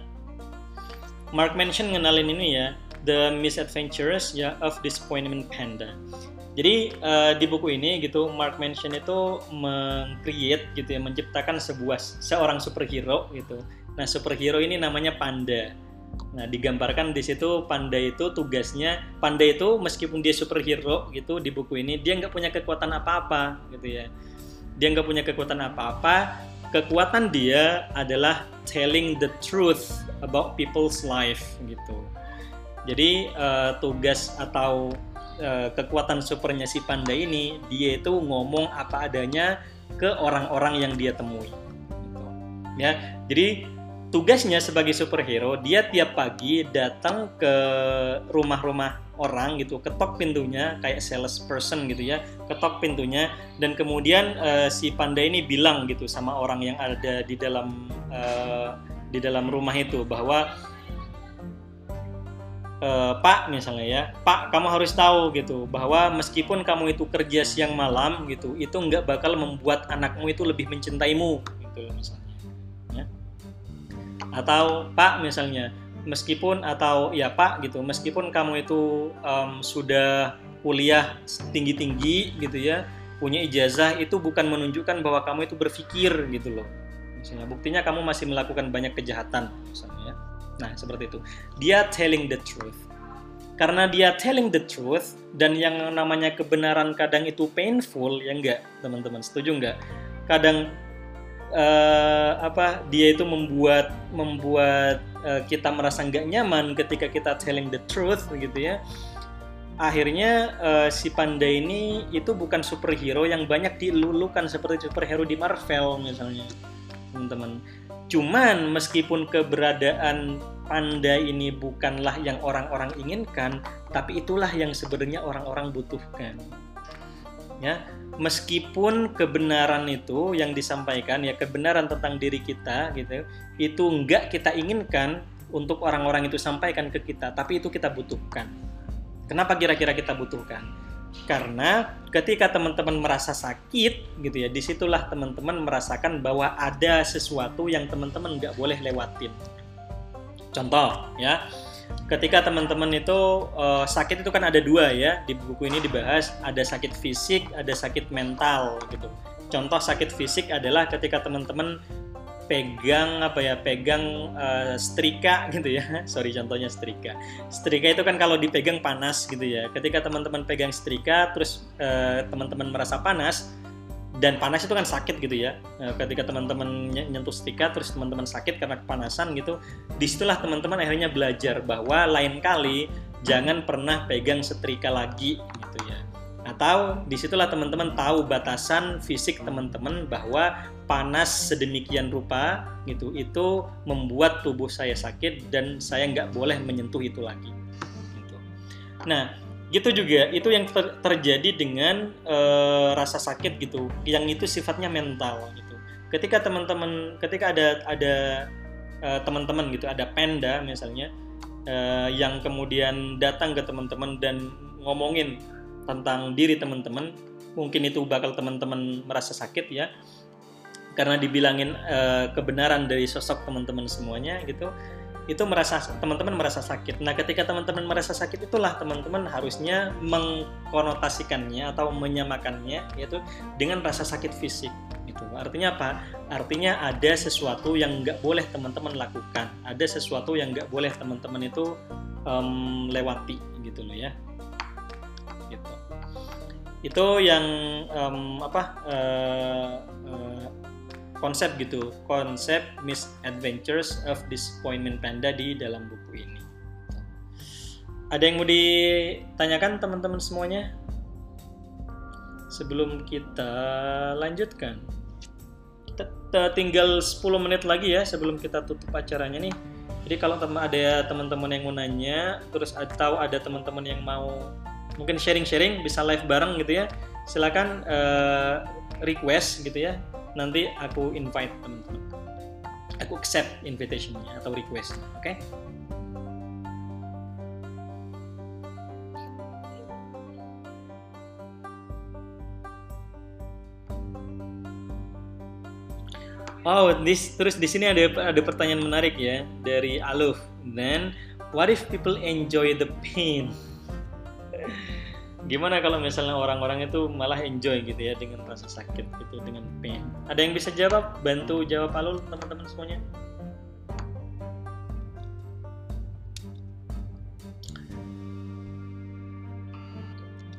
Mark mention ngenalin ini ya, The Misadventures ya of Disappointment Panda. Jadi uh, di buku ini gitu Mark mention itu mengcreate gitu ya, menciptakan sebuah seorang superhero gitu. Nah, superhero ini namanya Panda. Nah, digambarkan di situ Panda itu tugasnya Panda itu meskipun dia superhero gitu di buku ini dia nggak punya kekuatan apa-apa gitu ya. Dia nggak punya kekuatan apa-apa, kekuatan dia adalah telling the truth about people's life gitu. Jadi uh, tugas atau uh, kekuatan supernya si panda ini dia itu ngomong apa adanya ke orang-orang yang dia temui. Gitu. Ya, jadi tugasnya sebagai superhero dia tiap pagi datang ke rumah-rumah orang gitu ketok pintunya kayak sales person gitu ya ketok pintunya dan kemudian uh, si panda ini bilang gitu sama orang yang ada di dalam uh, di dalam rumah itu bahwa uh, Pak misalnya ya Pak kamu harus tahu gitu bahwa meskipun kamu itu kerja siang malam gitu itu nggak bakal membuat anakmu itu lebih mencintaimu gitu misalnya atau Pak misalnya meskipun atau ya Pak gitu meskipun kamu itu um, sudah kuliah tinggi tinggi gitu ya punya ijazah itu bukan menunjukkan bahwa kamu itu berpikir gitu loh. Misalnya buktinya kamu masih melakukan banyak kejahatan misalnya ya. nah seperti itu. Dia telling the truth. Karena dia telling the truth dan yang namanya kebenaran kadang itu painful ya enggak teman-teman? Setuju enggak? Kadang uh, apa dia itu membuat membuat uh, kita merasa nggak nyaman ketika kita telling the truth gitu ya. Akhirnya uh, si panda ini itu bukan superhero yang banyak dilulukan seperti superhero di Marvel misalnya teman-teman. Cuman meskipun keberadaan panda ini bukanlah yang orang-orang inginkan tapi itulah yang sebenarnya orang-orang butuhkan ya meskipun kebenaran itu yang disampaikan ya kebenaran tentang diri kita gitu itu enggak kita inginkan untuk orang-orang itu sampaikan ke kita tapi itu kita butuhkan Kenapa kira-kira kita butuhkan? Karena ketika teman-teman merasa sakit, gitu ya, di situlah teman-teman merasakan bahwa ada sesuatu yang teman-teman nggak boleh lewatin. Contoh, ya, ketika teman-teman itu uh, sakit itu kan ada dua ya di buku ini dibahas ada sakit fisik, ada sakit mental, gitu. Contoh sakit fisik adalah ketika teman-teman pegang apa ya pegang uh, setrika gitu ya. Sorry contohnya setrika. Setrika itu kan kalau dipegang panas gitu ya. Ketika teman-teman pegang setrika terus uh, teman-teman merasa panas dan panas itu kan sakit gitu ya uh, ketika teman-teman nyentuh setrika terus teman-teman sakit karena kepanasan gitu di situlah teman-teman akhirnya belajar bahwa lain kali jangan pernah pegang setrika lagi gitu ya atau di situlah teman-teman tahu batasan fisik teman-teman bahwa panas sedemikian rupa gitu itu membuat tubuh saya sakit dan saya nggak boleh menyentuh itu lagi gitu. nah gitu juga. Itu yang ter terjadi dengan e, rasa sakit gitu. Yang itu sifatnya mental gitu. Ketika teman-teman ketika ada ada eh, teman-teman gitu ada panda misalnya e, yang kemudian datang ke teman-teman dan ngomongin tentang diri teman-teman mungkin itu bakal teman-teman merasa sakit ya. Karena dibilangin uh, kebenaran dari sosok teman-teman semuanya gitu itu merasa teman-teman merasa sakit. Nah, ketika teman-teman merasa sakit itulah teman-teman harusnya mengkonotasikannya atau menyamakannya yaitu dengan rasa sakit fisik gitu. Artinya apa? Artinya ada sesuatu yang nggak boleh teman-teman lakukan, ada sesuatu yang nggak boleh teman-teman itu um, lewati gitu loh ya. Gitu. Itu yang um, apa? Uh, uh, konsep gitu konsep misadventures of disappointment panda di dalam buku ini. Ada yang mau ditanyakan teman-teman semuanya? Sebelum kita lanjutkan kita tinggal 10 menit lagi ya sebelum kita tutup acaranya nih. Jadi kalau ada teman-teman yang mau nanya terus atau ada teman-teman yang mau mungkin sharing-sharing bisa live bareng gitu ya silakan uh, request gitu ya nanti aku invite teman-teman aku accept invitationnya atau request oke okay? Oh, this, terus di sini ada ada pertanyaan menarik ya dari Aluf. Then, what if people enjoy the pain? gimana kalau misalnya orang-orang itu malah enjoy gitu ya dengan rasa sakit gitu dengan pain? Ada yang bisa jawab? Bantu jawab alul teman-teman semuanya.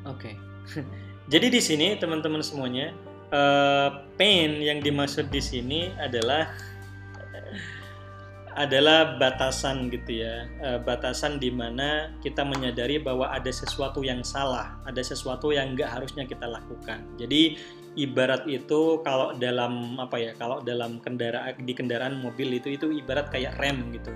Oke. Okay. jadi di sini teman-teman semuanya uh, pain yang dimaksud di sini adalah adalah batasan gitu ya, e, batasan di mana kita menyadari bahwa ada sesuatu yang salah, ada sesuatu yang nggak harusnya kita lakukan. Jadi ibarat itu kalau dalam apa ya, kalau dalam kendaraan di kendaraan mobil itu itu ibarat kayak rem gitu.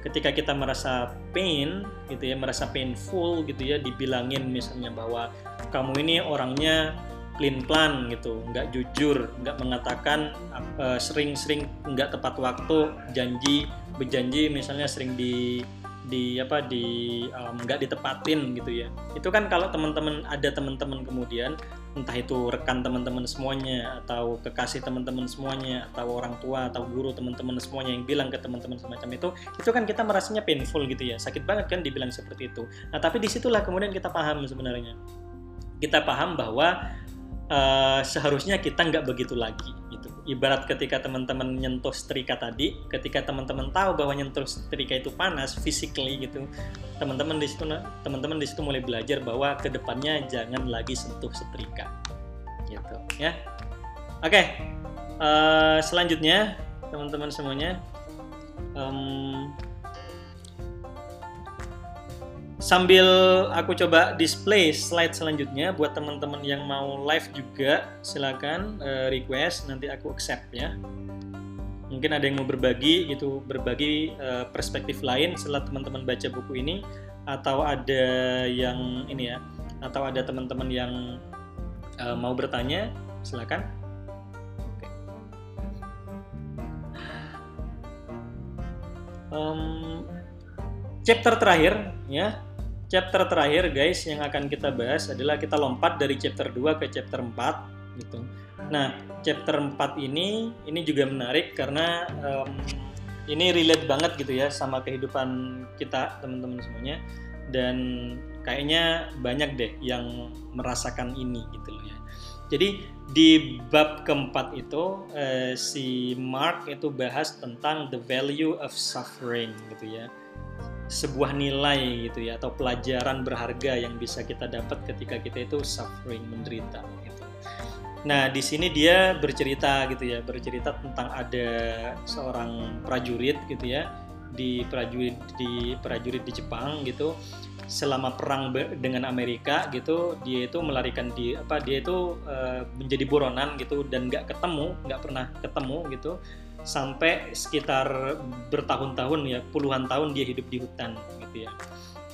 Ketika kita merasa pain gitu ya, merasa painful gitu ya, dibilangin misalnya bahwa kamu ini orangnya clean plan gitu, nggak jujur, nggak mengatakan uh, sering-sering nggak tepat waktu, janji berjanji misalnya sering di di apa di nggak ditepatin gitu ya. Itu kan kalau teman-teman ada teman-teman kemudian entah itu rekan teman-teman semuanya atau kekasih teman-teman semuanya atau orang tua atau guru teman-teman semuanya yang bilang ke teman-teman semacam itu itu kan kita merasanya painful gitu ya. Sakit banget kan dibilang seperti itu. Nah tapi di situlah kemudian kita paham sebenarnya. Kita paham bahwa uh, seharusnya kita nggak begitu lagi gitu. Ibarat ketika teman-teman nyentuh setrika tadi, ketika teman-teman tahu bahwa nyentuh setrika itu panas physically gitu, teman-teman di situ teman-teman di situ mulai belajar bahwa ke depannya jangan lagi sentuh setrika, gitu ya. Oke, okay. uh, eh, selanjutnya teman-teman semuanya. Um, sambil aku coba display slide selanjutnya buat teman-teman yang mau live juga silakan uh, request nanti aku accept ya. Mungkin ada yang mau berbagi gitu berbagi uh, perspektif lain setelah teman-teman baca buku ini atau ada yang ini ya atau ada teman-teman yang uh, mau bertanya silakan. Um, chapter terakhir ya chapter terakhir guys yang akan kita bahas adalah kita lompat dari chapter 2 ke chapter 4 gitu. Nah, chapter 4 ini ini juga menarik karena um, ini relate banget gitu ya sama kehidupan kita teman-teman semuanya dan kayaknya banyak deh yang merasakan ini gitu loh ya. Jadi di bab keempat itu eh, si Mark itu bahas tentang the value of suffering gitu ya sebuah nilai gitu ya atau pelajaran berharga yang bisa kita dapat ketika kita itu suffering menderita gitu. Nah di sini dia bercerita gitu ya bercerita tentang ada seorang prajurit gitu ya di prajurit di prajurit di Jepang gitu selama perang dengan Amerika gitu dia itu melarikan di apa dia itu uh, menjadi buronan gitu dan nggak ketemu nggak pernah ketemu gitu sampai sekitar bertahun-tahun ya puluhan tahun dia hidup di hutan gitu ya.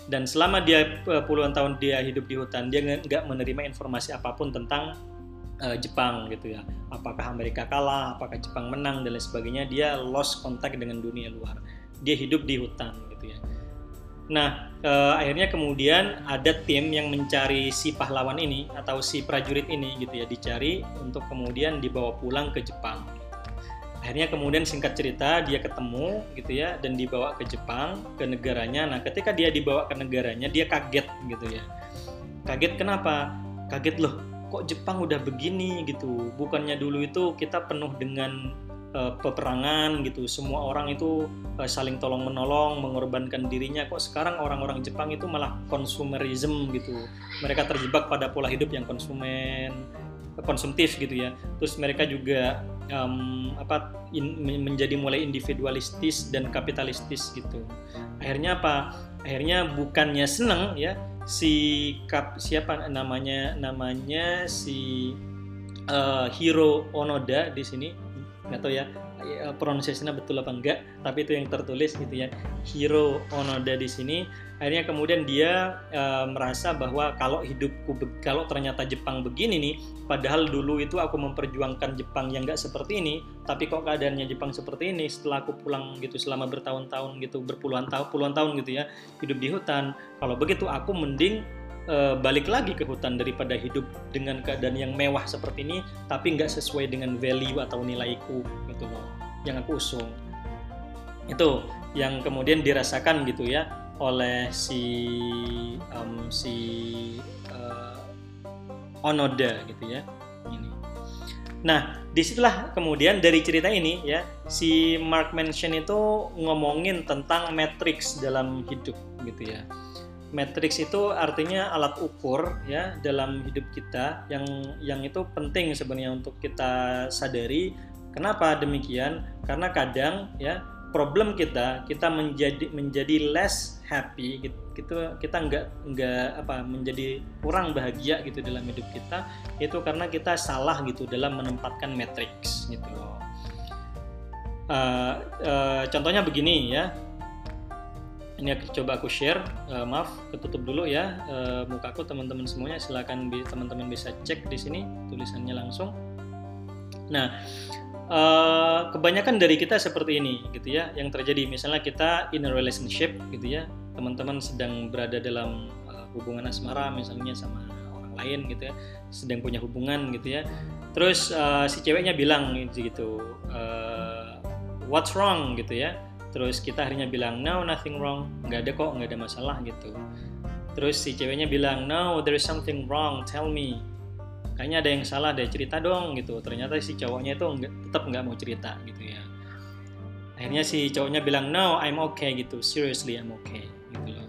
Dan selama dia eh, puluhan tahun dia hidup di hutan dia nggak menerima informasi apa pun tentang uh, Jepang gitu ya. Apakah Amerika kalah apakah Jepang menang dan lain sebagainya dia lost contact dengan dunia luar. Dia hidup di hutan gitu ya. Nah uh, akhirnya kemudian ada tim yang mencari si pahlawan ini atau si prajurit ini gitu ya dicari untuk kemudian dibawa pulang ke Jepang akhirnya kemudian singkat cerita dia ketemu gitu ya dan dibawa ke Jepang ke negaranya. Nah ketika dia dibawa ke negaranya dia kaget gitu ya. Kaget kenapa? Kaget loh kok Jepang udah begini? gitu. Bukannya dulu itu kita penuh dengan uh, peperangan gitu. Semua orang itu uh, saling tolong menolong mengorbankan dirinya. Kok sekarang orang-orang Jepang itu malah konsumerism gitu. Mereka terjebak pada pola hidup yang konsumen konsumtif gitu ya terus mereka juga um, apa in, menjadi mulai individualistis dan kapitalistis gitu. Akhirnya apa? Akhirnya bukannya seneng ya si kap siapa namanya namanya si uh, Hiro Onoda di sini nggak tahu ya uh, pronunciation betul apa enggak tapi itu yang tertulis gitu ya. Hiro Onoda di sini. Akhirnya kemudian dia e, merasa bahwa kalau hidupku kalau ternyata Jepang begini nih padahal dulu itu aku memperjuangkan Jepang yang nggak seperti ini tapi kok keadaannya Jepang seperti ini setelah aku pulang gitu selama bertahun-tahun gitu berpuluhan tahun puluhan tahun gitu ya hidup di hutan. Kalau begitu aku mending e, balik lagi ke hutan daripada hidup dengan keadaan yang mewah seperti ini tapi nggak sesuai dengan value atau nilaiku gitu loh yang aku usung itu yang kemudian dirasakan gitu ya oleh si um, si uh, Onoda gitu ya ini. Nah di situlah kemudian dari cerita ini ya si Mark Manson itu ngomongin tentang matrix dalam hidup gitu ya. Matrix itu artinya alat ukur ya dalam hidup kita yang yang itu penting sebenarnya untuk kita sadari. Kenapa demikian? Karena kadang ya problem kita kita menjadi menjadi less happy gitu, kita nggak nggak apa menjadi kurang bahagia gitu dalam hidup kita itu karena kita salah gitu dalam menempatkan matrix gitu uh, uh, contohnya begini ya ini aku coba aku share. Uh, maaf ketutup dulu ya. Uh, mukaku teman-teman semuanya silakan teman-teman bisa cek di sini tulisannya langsung. Nah Uh, kebanyakan dari kita seperti ini gitu ya yang terjadi. Misalnya kita in a relationship gitu ya. Teman-teman sedang berada dalam uh, hubungan asmara misalnya sama orang lain gitu ya. Sedang punya hubungan gitu ya. Terus uh, si ceweknya bilang gitu uh, what's wrong? gitu ya terus kita akhirnya bilang no nothing wrong. Nggak ada kok nggak ada masalah gitu. Terus si ceweknya bilang no there is something wrong tell me. Kayaknya ada yang salah deh cerita dong gitu. Ternyata si cowoknya itu enggak, tetap nggak mau cerita gitu ya. Akhirnya si cowoknya bilang no I'm okay gitu. Seriously I'm okay gitu loh.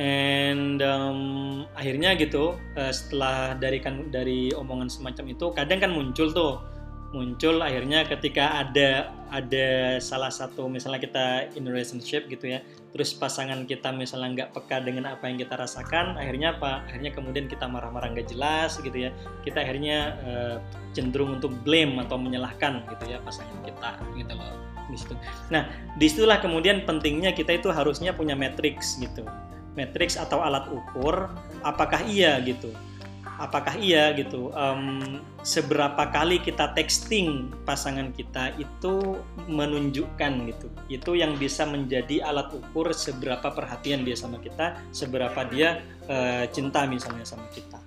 And um, akhirnya gitu uh, setelah dari kan dari omongan semacam itu kadang kan muncul tuh muncul akhirnya ketika ada ada salah satu misalnya kita in relationship gitu ya terus pasangan kita misalnya nggak peka dengan apa yang kita rasakan akhirnya apa? Akhirnya kemudian kita marah-marah nggak jelas gitu ya. Kita akhirnya uh, cenderung untuk blame atau menyalahkan gitu ya pasangan kita gitu loh di situ. Nah di situlah kemudian pentingnya kita itu harusnya punya matriks gitu. Matriks atau alat ukur apakah iya gitu apakah iya gitu? Um, seberapa kali kita texting pasangan kita itu menunjukkan gitu. Itu yang bisa menjadi alat ukur seberapa perhatian dia sama kita seberapa dia uh, cinta misalnya sama kita.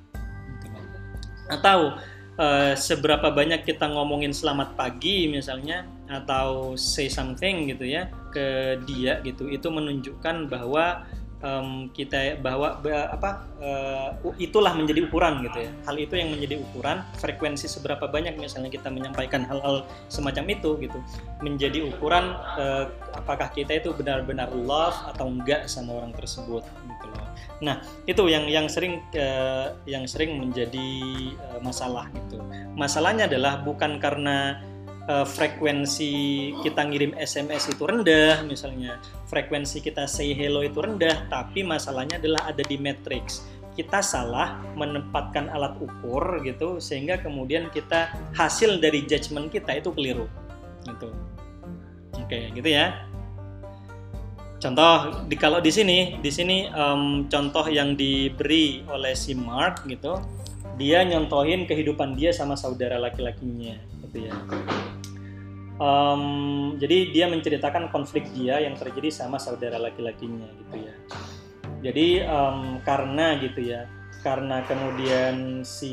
Atau uh, seberapa banyak kita ngomongin selamat pagi misalnya atau say something gitu ya ke dia gitu. Itu menunjukkan bahwa um, kita bahwa apa uh, itulah menjadi ukuran gitu ya. Hal itu yang menjadi ukuran frekuensi seberapa banyak misalnya kita menyampaikan hal-hal semacam itu gitu menjadi ukuran uh, apakah kita itu benar-benar love atau enggak sama orang tersebut gitu loh. Nah itu yang yang sering uh, yang sering menjadi uh, masalah gitu. Masalahnya adalah bukan karena uh, frekuensi kita ngirim SMS itu rendah misalnya. Frekuensi kita say hello itu rendah tapi masalahnya adalah ada di matrix. Kita salah menempatkan alat ukur gitu sehingga kemudian kita hasil dari judgement kita itu keliru. Gitu. Oke gitu ya. Contoh di kalau di sini di sini um, contoh yang diberi oleh si Mark gitu dia nyontohin kehidupan dia sama saudara laki-lakinya gitu ya. Um, jadi dia menceritakan konflik dia yang terjadi sama saudara laki-lakinya gitu ya. Jadi um, karena gitu ya karena kemudian si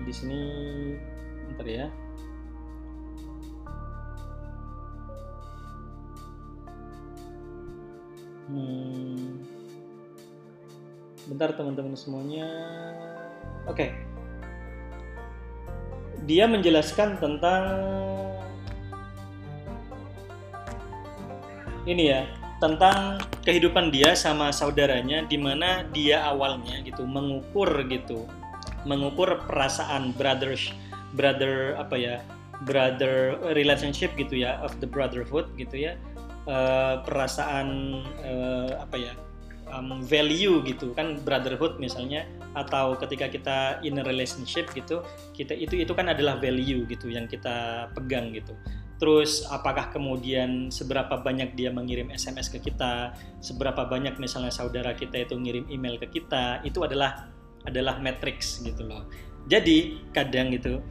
di sini bentar ya. Hmm, bentar teman-teman semuanya. Oke. okay. Dia menjelaskan tentang ini ya tentang kehidupan dia sama saudaranya di mana dia awalnya gitu mengukur gitu mengukur perasaan brothers brother apa ya brother relationship gitu ya of the brotherhood gitu ya uh, perasaan uh, apa ya um, value gitu kan brotherhood misalnya atau ketika kita in a relationship gitu kita itu itu kan adalah value gitu yang kita pegang gitu terus apakah kemudian seberapa banyak dia mengirim SMS ke kita, seberapa banyak misalnya saudara kita itu ngirim email ke kita, itu adalah adalah matrix gitu loh. Jadi kadang gitu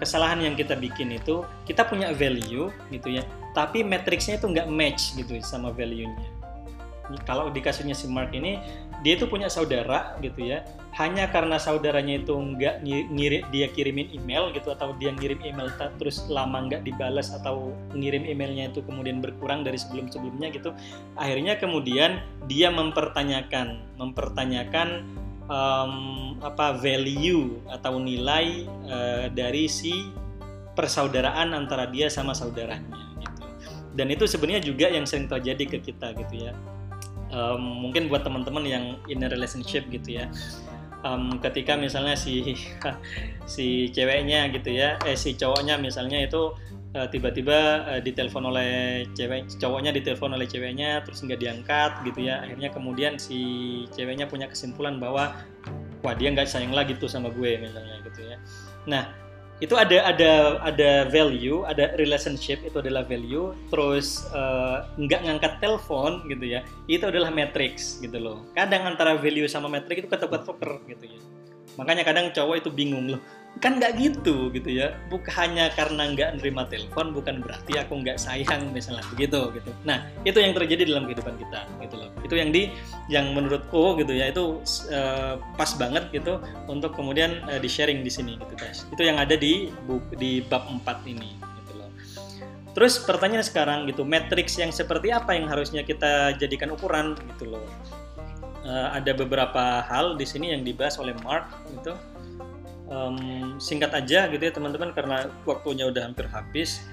kesalahan yang kita bikin itu kita punya value gitu ya, tapi matrixnya itu nggak match gitu sama value-nya. Kalau di kasusnya si Mark ini dia itu punya saudara gitu ya. Hanya karena saudaranya itu nggak ngirim dia kirimin email gitu atau dia ngirim email terus lama nggak dibalas atau ngirim emailnya itu kemudian berkurang dari sebelum sebelumnya gitu akhirnya kemudian dia mempertanyakan mempertanyakan um, apa value atau nilai uh, dari si persaudaraan antara dia sama saudaranya gitu. Dan itu sebenarnya juga yang sering terjadi ke kita gitu ya um, mungkin buat teman-teman yang in a relationship gitu ya. Um, ketika misalnya si si ceweknya gitu ya eh si cowoknya misalnya itu uh, tiba-tiba uh, ditelepon oleh cewek cowoknya ditelepon oleh ceweknya terus nggak diangkat gitu ya. Akhirnya kemudian si ceweknya punya kesimpulan bahwa wah dia nggak sayang lagi tuh sama gue misalnya gitu ya. Nah itu ada ada ada value, ada relationship itu adalah value, terus uh, nggak ngangkat telepon gitu ya, itu adalah matrix gitu loh. Kadang antara value sama matrix itu ketukar-tukar gitu ya. Makanya kadang cowok itu bingung loh, kan nggak gitu gitu ya. Bukan hanya karena nggak nerima telepon bukan berarti aku nggak sayang misalnya begitu gitu. Nah itu yang terjadi dalam kehidupan kita gitu loh. Itu yang di yang menurutku gitu ya itu uh, pas banget gitu untuk kemudian uh, di sharing di sini gitu guys. Itu yang ada di buk, di bab 4 ini gitu loh. Terus pertanyaan sekarang gitu matrix yang seperti apa yang harusnya kita jadikan ukuran gitu loh. Uh, ada beberapa hal di sini yang dibahas oleh Mark gitu um, singkat aja gitu ya teman-teman karena waktunya udah hampir habis.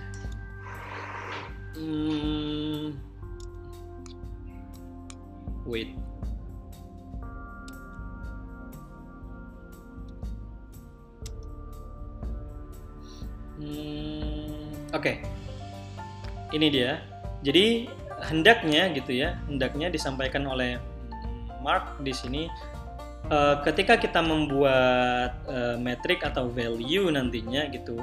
Hmm, wait. Hmm, Oke, ini dia. Jadi hendaknya gitu ya, hendaknya disampaikan oleh Mark di sini uh, ketika kita membuat uh, metrik atau value nantinya gitu,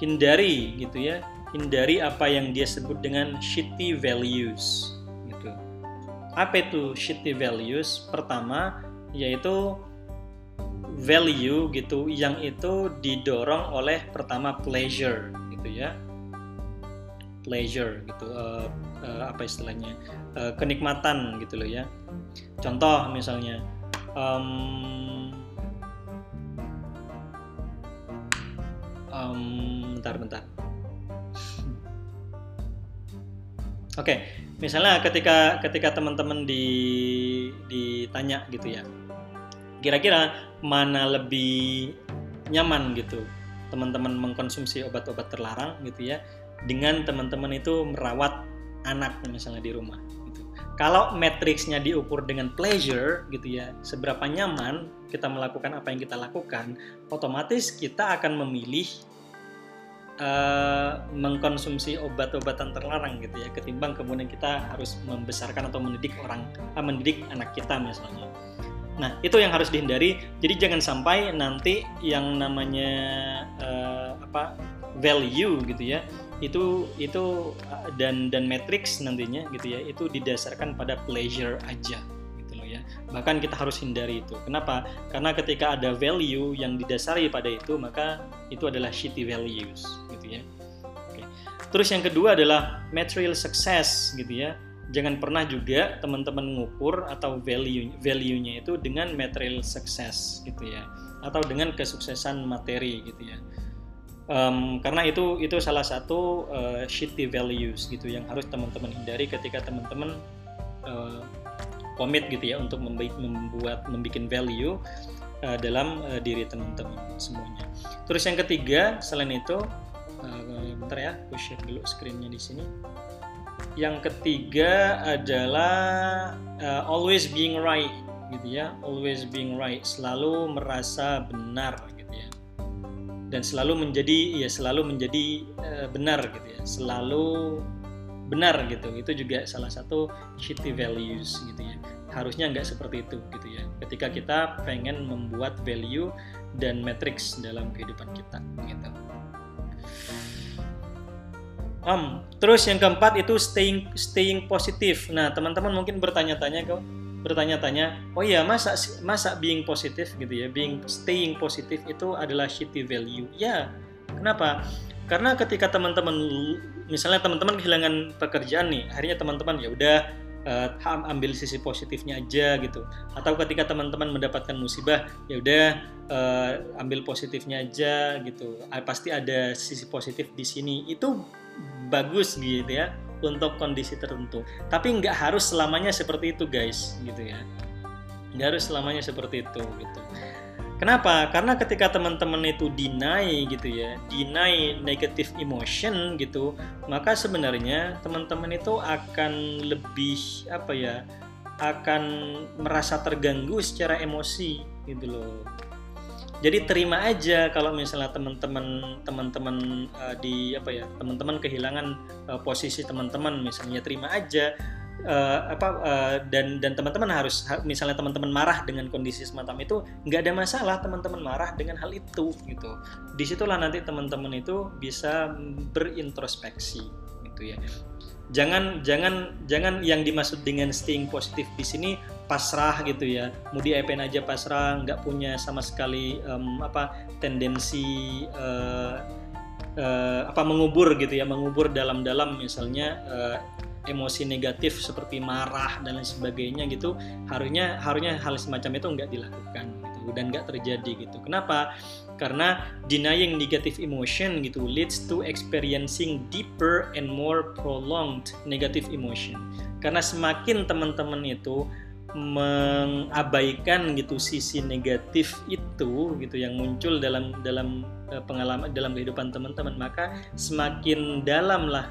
hindari gitu ya, hindari apa yang dia sebut dengan shitty values gitu. Apa itu shitty values? Pertama yaitu value gitu yang itu didorong oleh pertama pleasure gitu ya pleasure gitu uh, uh, apa istilahnya uh, kenikmatan gitu loh ya contoh misalnya um, um, bentar bentar oke okay. misalnya ketika ketika teman-teman di ditanya gitu ya kira-kira mana lebih nyaman gitu teman-teman mengkonsumsi obat-obat terlarang gitu ya dengan teman-teman itu merawat anak misalnya di rumah. Kalau matriksnya diukur dengan pleasure gitu ya, seberapa nyaman kita melakukan apa yang kita lakukan, otomatis kita akan memilih uh, mengkonsumsi obat-obatan terlarang gitu ya, ketimbang kemudian kita harus membesarkan atau mendidik orang, uh, mendidik anak kita misalnya. Nah, itu yang harus dihindari. Jadi jangan sampai nanti yang namanya uh, apa value gitu ya itu itu uh, dan dan matrix nantinya gitu ya itu didasarkan pada pleasure aja gitu loh ya. Bahkan kita harus hindari itu. Kenapa? Karena ketika ada value yang didasari pada itu maka itu adalah shitty values gitu ya. Oke. terus yang kedua adalah material success gitu ya. Jangan pernah juga teman-teman mengukur atau value value-nya itu dengan material success gitu ya. Atau dengan kesuksesan materi gitu ya um, karena itu itu salah satu uh, shitty values gitu yang harus teman-teman hindari ketika teman-teman uh, gitu ya untuk membuat membuat value uh, dalam uh, diri teman-teman semuanya. Terus yang ketiga selain itu uh, bentar ya, aku share dulu screennya di sini. Yang ketiga adalah uh, always being right gitu ya, always being right, selalu merasa benar dan selalu menjadi ya selalu menjadi uh, benar gitu ya. Selalu benar gitu. Itu juga salah satu shitty values gitu ya. Harusnya nggak seperti itu gitu ya. Ketika kita pengen membuat value dan matrix dalam kehidupan kita gitu. Um, terus yang keempat itu staying staying positif nah teman-teman mungkin bertanya-tanya kok bertanya-tanya, oh iya masa masa being positif gitu ya, being staying positif itu adalah shitty value. Ya, kenapa? Karena ketika teman-teman misalnya teman-teman kehilangan pekerjaan nih, akhirnya teman-teman ya udah uh, ambil sisi positifnya aja gitu. Atau ketika teman-teman mendapatkan musibah, ya udah uh, ambil positifnya aja gitu. Pasti ada sisi positif di sini. Itu bagus gitu ya untuk kondisi tertentu. Tapi nggak harus selamanya seperti itu guys, gitu ya. Nggak harus selamanya seperti itu, gitu. Kenapa? Karena ketika teman-teman itu deny gitu ya, deny negative emotion gitu, maka sebenarnya teman-teman itu akan lebih apa ya, akan merasa terganggu secara emosi gitu loh jadi terima aja kalau misalnya teman-teman teman-teman uh, di apa ya teman-teman kehilangan uh, posisi teman-teman misalnya terima aja. Uh, apa uh, dan dan teman-teman harus misalnya teman-teman marah dengan kondisi semacam itu nggak ada masalah teman-teman marah dengan hal itu gitu. Di situlah nanti teman-teman itu bisa berintrospeksi gitu ya. Jangan jangan jangan yang dimaksud dengan staying positif di sini pasrah gitu ya. Mau di aja pasrah nggak punya sama sekali um, apa tendensi uh, uh, apa mengubur gitu ya mengubur dalam-dalam. Misalnya uh, emosi negatif seperti marah dan lain sebagainya gitu harusnya harusnya hal semacam itu nggak dilakukan gitu dan nggak terjadi gitu. Kenapa? Karena denying negative emotion gitu leads to experiencing deeper and more prolonged negative emotion. Karena semakin teman-teman itu mengabaikan gitu sisi negatif itu gitu yang muncul dalam dalam e, pengalaman dalam kehidupan teman-teman maka semakin dalam lah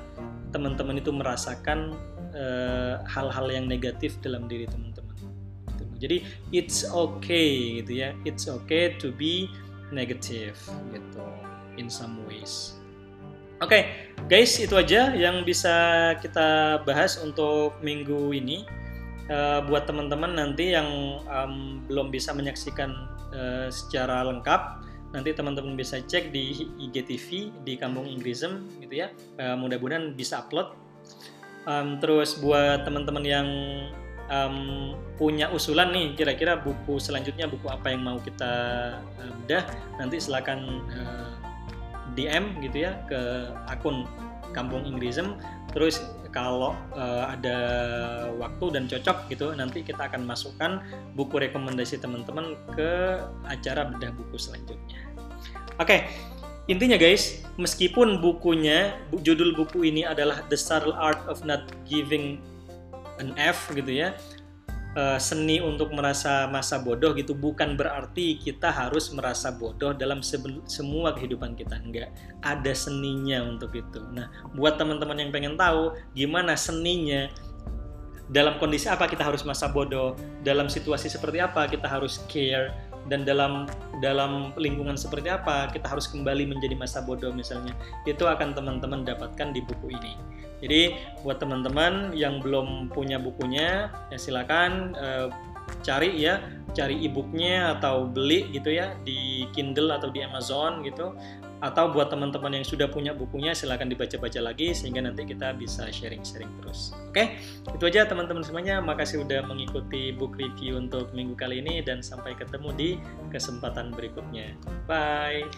teman-teman itu merasakan e, hal-hal uh, yang negatif dalam diri teman-teman gitu. jadi it's okay gitu ya it's okay to be negative gitu in some ways Oke, okay, guys, itu aja yang bisa kita bahas untuk minggu ini. Uh, buat teman-teman nanti yang um, belum bisa menyaksikan uh, secara lengkap, nanti teman-teman bisa cek di IGTV di Kampung Inggrisem gitu ya. Uh, mudah-mudahan bisa upload. Um, terus buat teman-teman yang um, punya usulan nih kira-kira buku selanjutnya buku apa yang mau kita uh, bedah nanti silakan uh, DM gitu ya ke akun Kampung Inggrisem terus kalau uh, ada waktu dan cocok gitu nanti kita akan masukkan buku rekomendasi teman-teman ke acara bedah buku selanjutnya. Oke, okay, intinya guys, meskipun bukunya judul buku ini adalah The Subtle Art of Not Giving an F gitu ya, uh, seni untuk merasa masa bodoh gitu bukan berarti kita harus merasa bodoh dalam semua kehidupan kita enggak. Ada seninya untuk itu. Nah buat teman-teman yang pengen tahu gimana seninya dalam kondisi apa kita harus masa bodoh dalam situasi seperti apa kita harus care dan dalam dalam lingkungan seperti apa kita harus kembali menjadi masa bodoh misalnya itu akan teman-teman dapatkan di buku ini jadi buat teman-teman yang belum punya bukunya, ya silakan uh, cari ya, cari e-booknya atau beli gitu ya di Kindle atau di Amazon gitu. Atau buat teman-teman yang sudah punya bukunya silakan dibaca-baca lagi sehingga nanti kita bisa sharing-sharing terus. Oke, itu aja teman-teman semuanya. Makasih udah mengikuti book review untuk minggu kali ini dan sampai ketemu di kesempatan berikutnya. Bye.